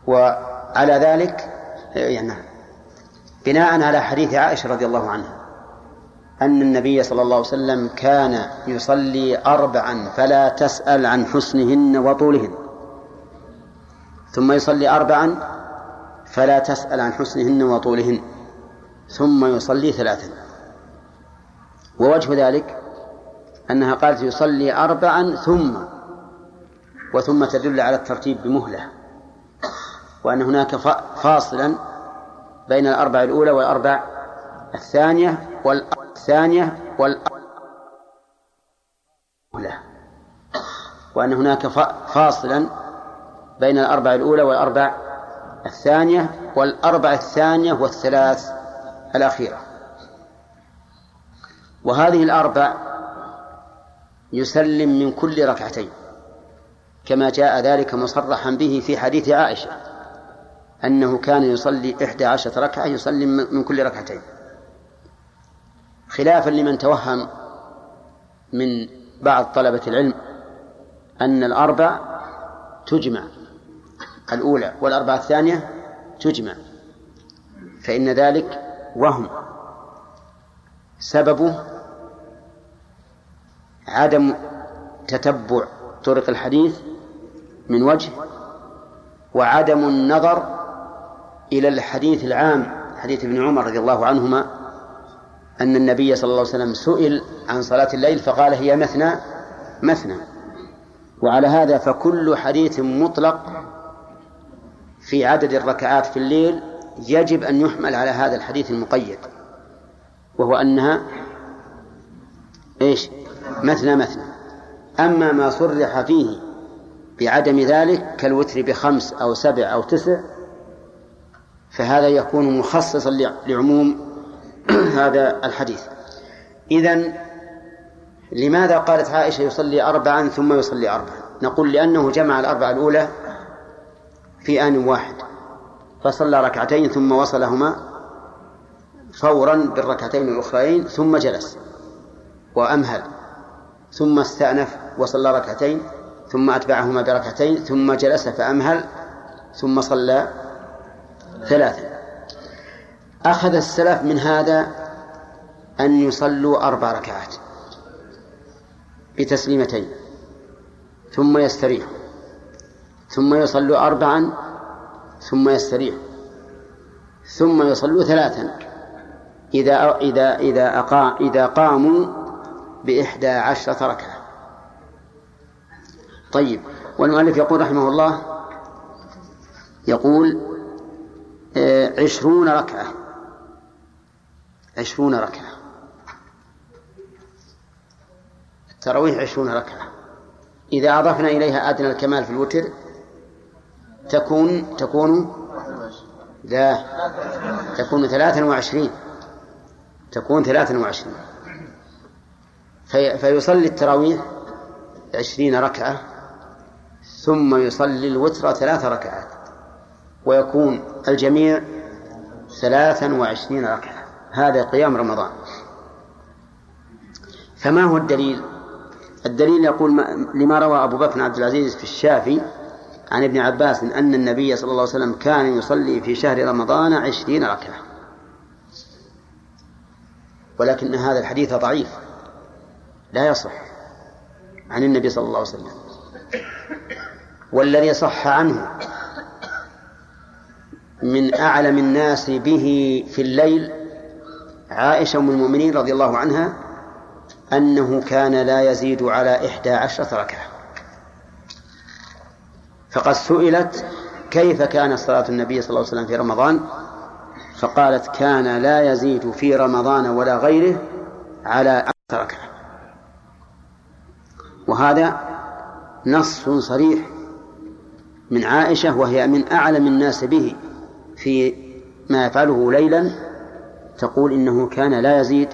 وعلى ذلك يعني بناء على حديث عائشة رضي الله عنها أن النبي صلى الله عليه وسلم كان يصلي أربعا فلا تسأل عن حسنهن وطولهن. ثم يصلي أربعا فلا تسأل عن حسنهن وطولهن. ثم يصلي ثلاثا. ووجه ذلك أنها قالت يصلي أربعا ثم وثم تدل على الترتيب بمهلة. وأن هناك فاصلا بين الأربع الأولى والأربع الثانية والثانية والأربع وأن هناك فاصلا بين الأربع الأولى والأربع الثانية والأربع الثانية والثلاث الأخيرة. وهذه الأربع يسلم من كل ركعتين كما جاء ذلك مصرحا به في حديث عائشة أنه كان يصلي إحدى عشرة ركعة يصلي من كل ركعتين. خلافا لمن توهم من بعض طلبة العلم أن الأربع تجمع الأولى والأربعة الثانية تجمع فإن ذلك وهم. سببه عدم تتبع طرق الحديث من وجه وعدم النظر إلى الحديث العام حديث ابن عمر رضي الله عنهما أن النبي صلى الله عليه وسلم سئل عن صلاة الليل فقال هي مثنى مثنى. وعلى هذا فكل حديث مطلق في عدد الركعات في الليل يجب أن يحمل على هذا الحديث المقيد وهو أنها إيش؟ مثنى مثنى. أما ما صرح فيه بعدم ذلك كالوتر بخمس أو سبع أو تسع فهذا يكون مخصصا لعموم هذا الحديث. إذن لماذا قالت عائشة يصلي أربعا ثم يصلي أربعا؟ نقول لأنه جمع الأربعة الأولى في آن واحد فصلى ركعتين ثم وصلهما فورا بالركعتين الأخرين ثم جلس وأمهل ثم استأنف وصلى ركعتين ثم أتبعهما بركعتين ثم جلس فأمهل ثم صلى ثلاثا. أخذ السلف من هذا أن يصلوا أربع ركعات بتسليمتين ثم يستريح ثم يصلوا أربعا ثم يستريح ثم يصلوا ثلاثا. إذا إذا إذا أقا إذا قاموا بإحدى عشرة ركعة. طيب والمؤلف يقول رحمه الله يقول آه، عشرون ركعة. عشرون ركعة. التراويح عشرون ركعة. إذا أضفنا إليها أدنى الكمال في الوتر تكون تكون لا تكون ثلاثا وعشرين. تكون ثلاثا وعشرين. في فيصلي التراويح عشرين ركعة ثم يصلي الوتر ثلاث ركعات ويكون الجميع ثلاثا وعشرين ركعة. هذا قيام رمضان. فما هو الدليل؟ الدليل يقول ما لما روى أبو بكر عبد العزيز في الشافي عن ابن عباس أن النبي صلى الله عليه وسلم كان يصلي في شهر رمضان عشرين ركعة. ولكن هذا الحديث ضعيف. لا يصح عن النبي صلى الله عليه وسلم. والذي صح عنه من أعلم الناس به في الليل عائشة أم المؤمنين رضي الله عنها أنه كان لا يزيد على إحدى عشرة ركعة. فقد سئلت كيف كان صلاة النبي صلى الله عليه وسلم في رمضان؟ فقالت كان لا يزيد في رمضان ولا غيره على عشر ركعة. وهذا نص صريح من عائشة وهي من أعلم الناس به في ما يفعله ليلا تقول إنه كان لا يزيد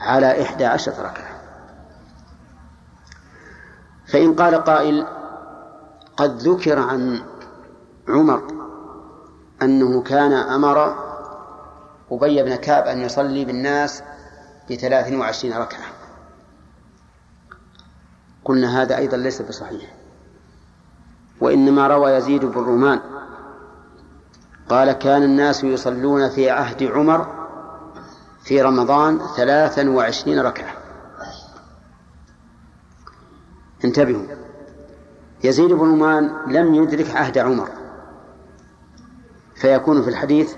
على إحدى عشرة ركعة. فإن قال قائل قد ذكر عن عمر أنه كان أمر أبي بن كعب أن يصلي بالناس بثلاث وعشرين ركعة. قلنا هذا أيضا ليس بصحيح. وإنما روى يزيد بن رومان قال كان الناس يصلون في عهد عمر في رمضان ثلاثا وعشرين ركعة. انتبهوا. يزيد بن رومان لم يدرك عهد عمر. فيكون في الحديث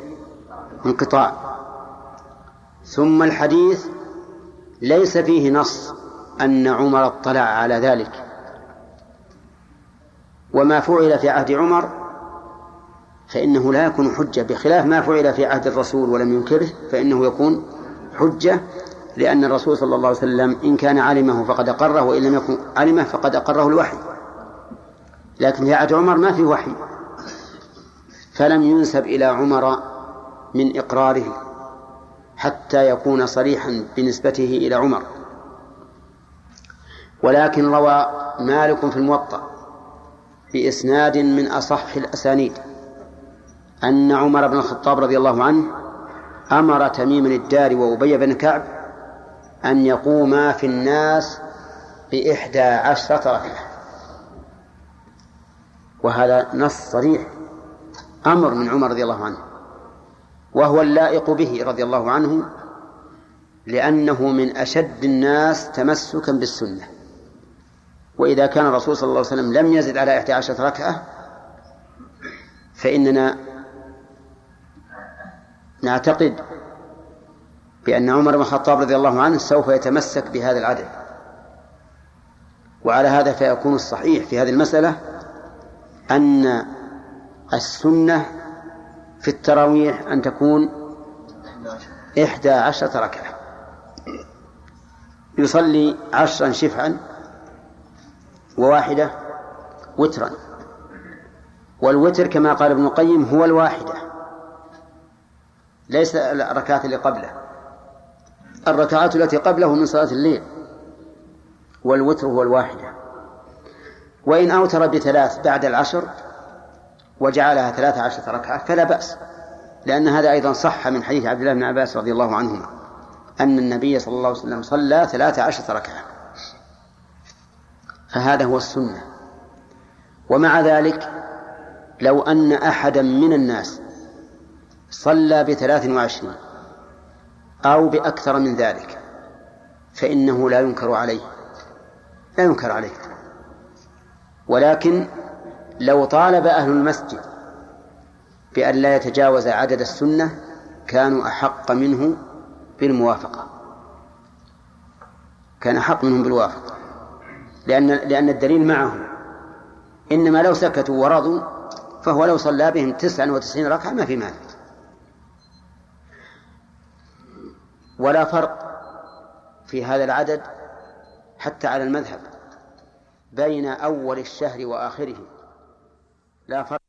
انقطاع. ثم الحديث ليس فيه نص أن عمر اطلع على ذلك. وما فعل في عهد عمر فإنه لا يكون حجة بخلاف ما فعل في عهد الرسول ولم ينكره فإنه يكون حجة لأن الرسول صلى الله عليه وسلم إن كان علمه فقد أقره وإن لم يكن علمه فقد أقره الوحي. لكن في عهد عمر ما في وحي. فلم ينسب إلى عمر من إقراره حتى يكون صريحا بنسبته إلى عمر. ولكن روى مالك في الموطأ بإسناد من أصح الأسانيد. أن عمر بن الخطاب رضي الله عنه أمر تميم الدار وأبي بن كعب أن يقوما في الناس بإحدى عشرة ركعة. وهذا نص صريح. أمر من عمر رضي الله عنه. وهو اللائق به رضي الله عنه لأنه من أشد الناس تمسكا بالسنة. وإذا كان الرسول صلى الله عليه وسلم لم يزد على إحدى عشرة ركعة فإننا نعتقد بأن عمر بن الخطاب رضي الله عنه سوف يتمسك بهذا العدد. وعلى هذا فيكون الصحيح في هذه المسألة أن السنة في التراويح أن تكون إحدى عشرة ركعة. يصلي عشرا شفعا وواحدة وترا. والوتر كما قال ابن القيم هو الواحدة. ليس الركعات اللي قبله. الركعات التي قبله من صلاة الليل والوتر هو الواحدة. وإن أوتر بثلاث بعد العشر وجعلها ثلاث عشرة ركعة فلا بأس لأن هذا أيضا صح من حديث عبد الله بن عباس رضي الله عنهما أن النبي صلى الله عليه وسلم صلى ثلاث عشرة ركعة. فهذا هو السنة. ومع ذلك لو أن أحدا من الناس صلى بثلاث وعشرين أو بأكثر من ذلك فإنه لا ينكر عليه لا ينكر عليه. ولكن لو طالب أهل المسجد بأن لا يتجاوز عدد السنة كانوا أحق منه بالموافقة. كان أحق منهم بالموافقة. لأن لأن الدليل معهم إنما لو سكتوا ورضوا فهو لو صلى بهم تسعا وتسعين ركعة ما في مانع. ولا فرق في هذا العدد حتى على المذهب بين أول الشهر وآخره. لا فرق.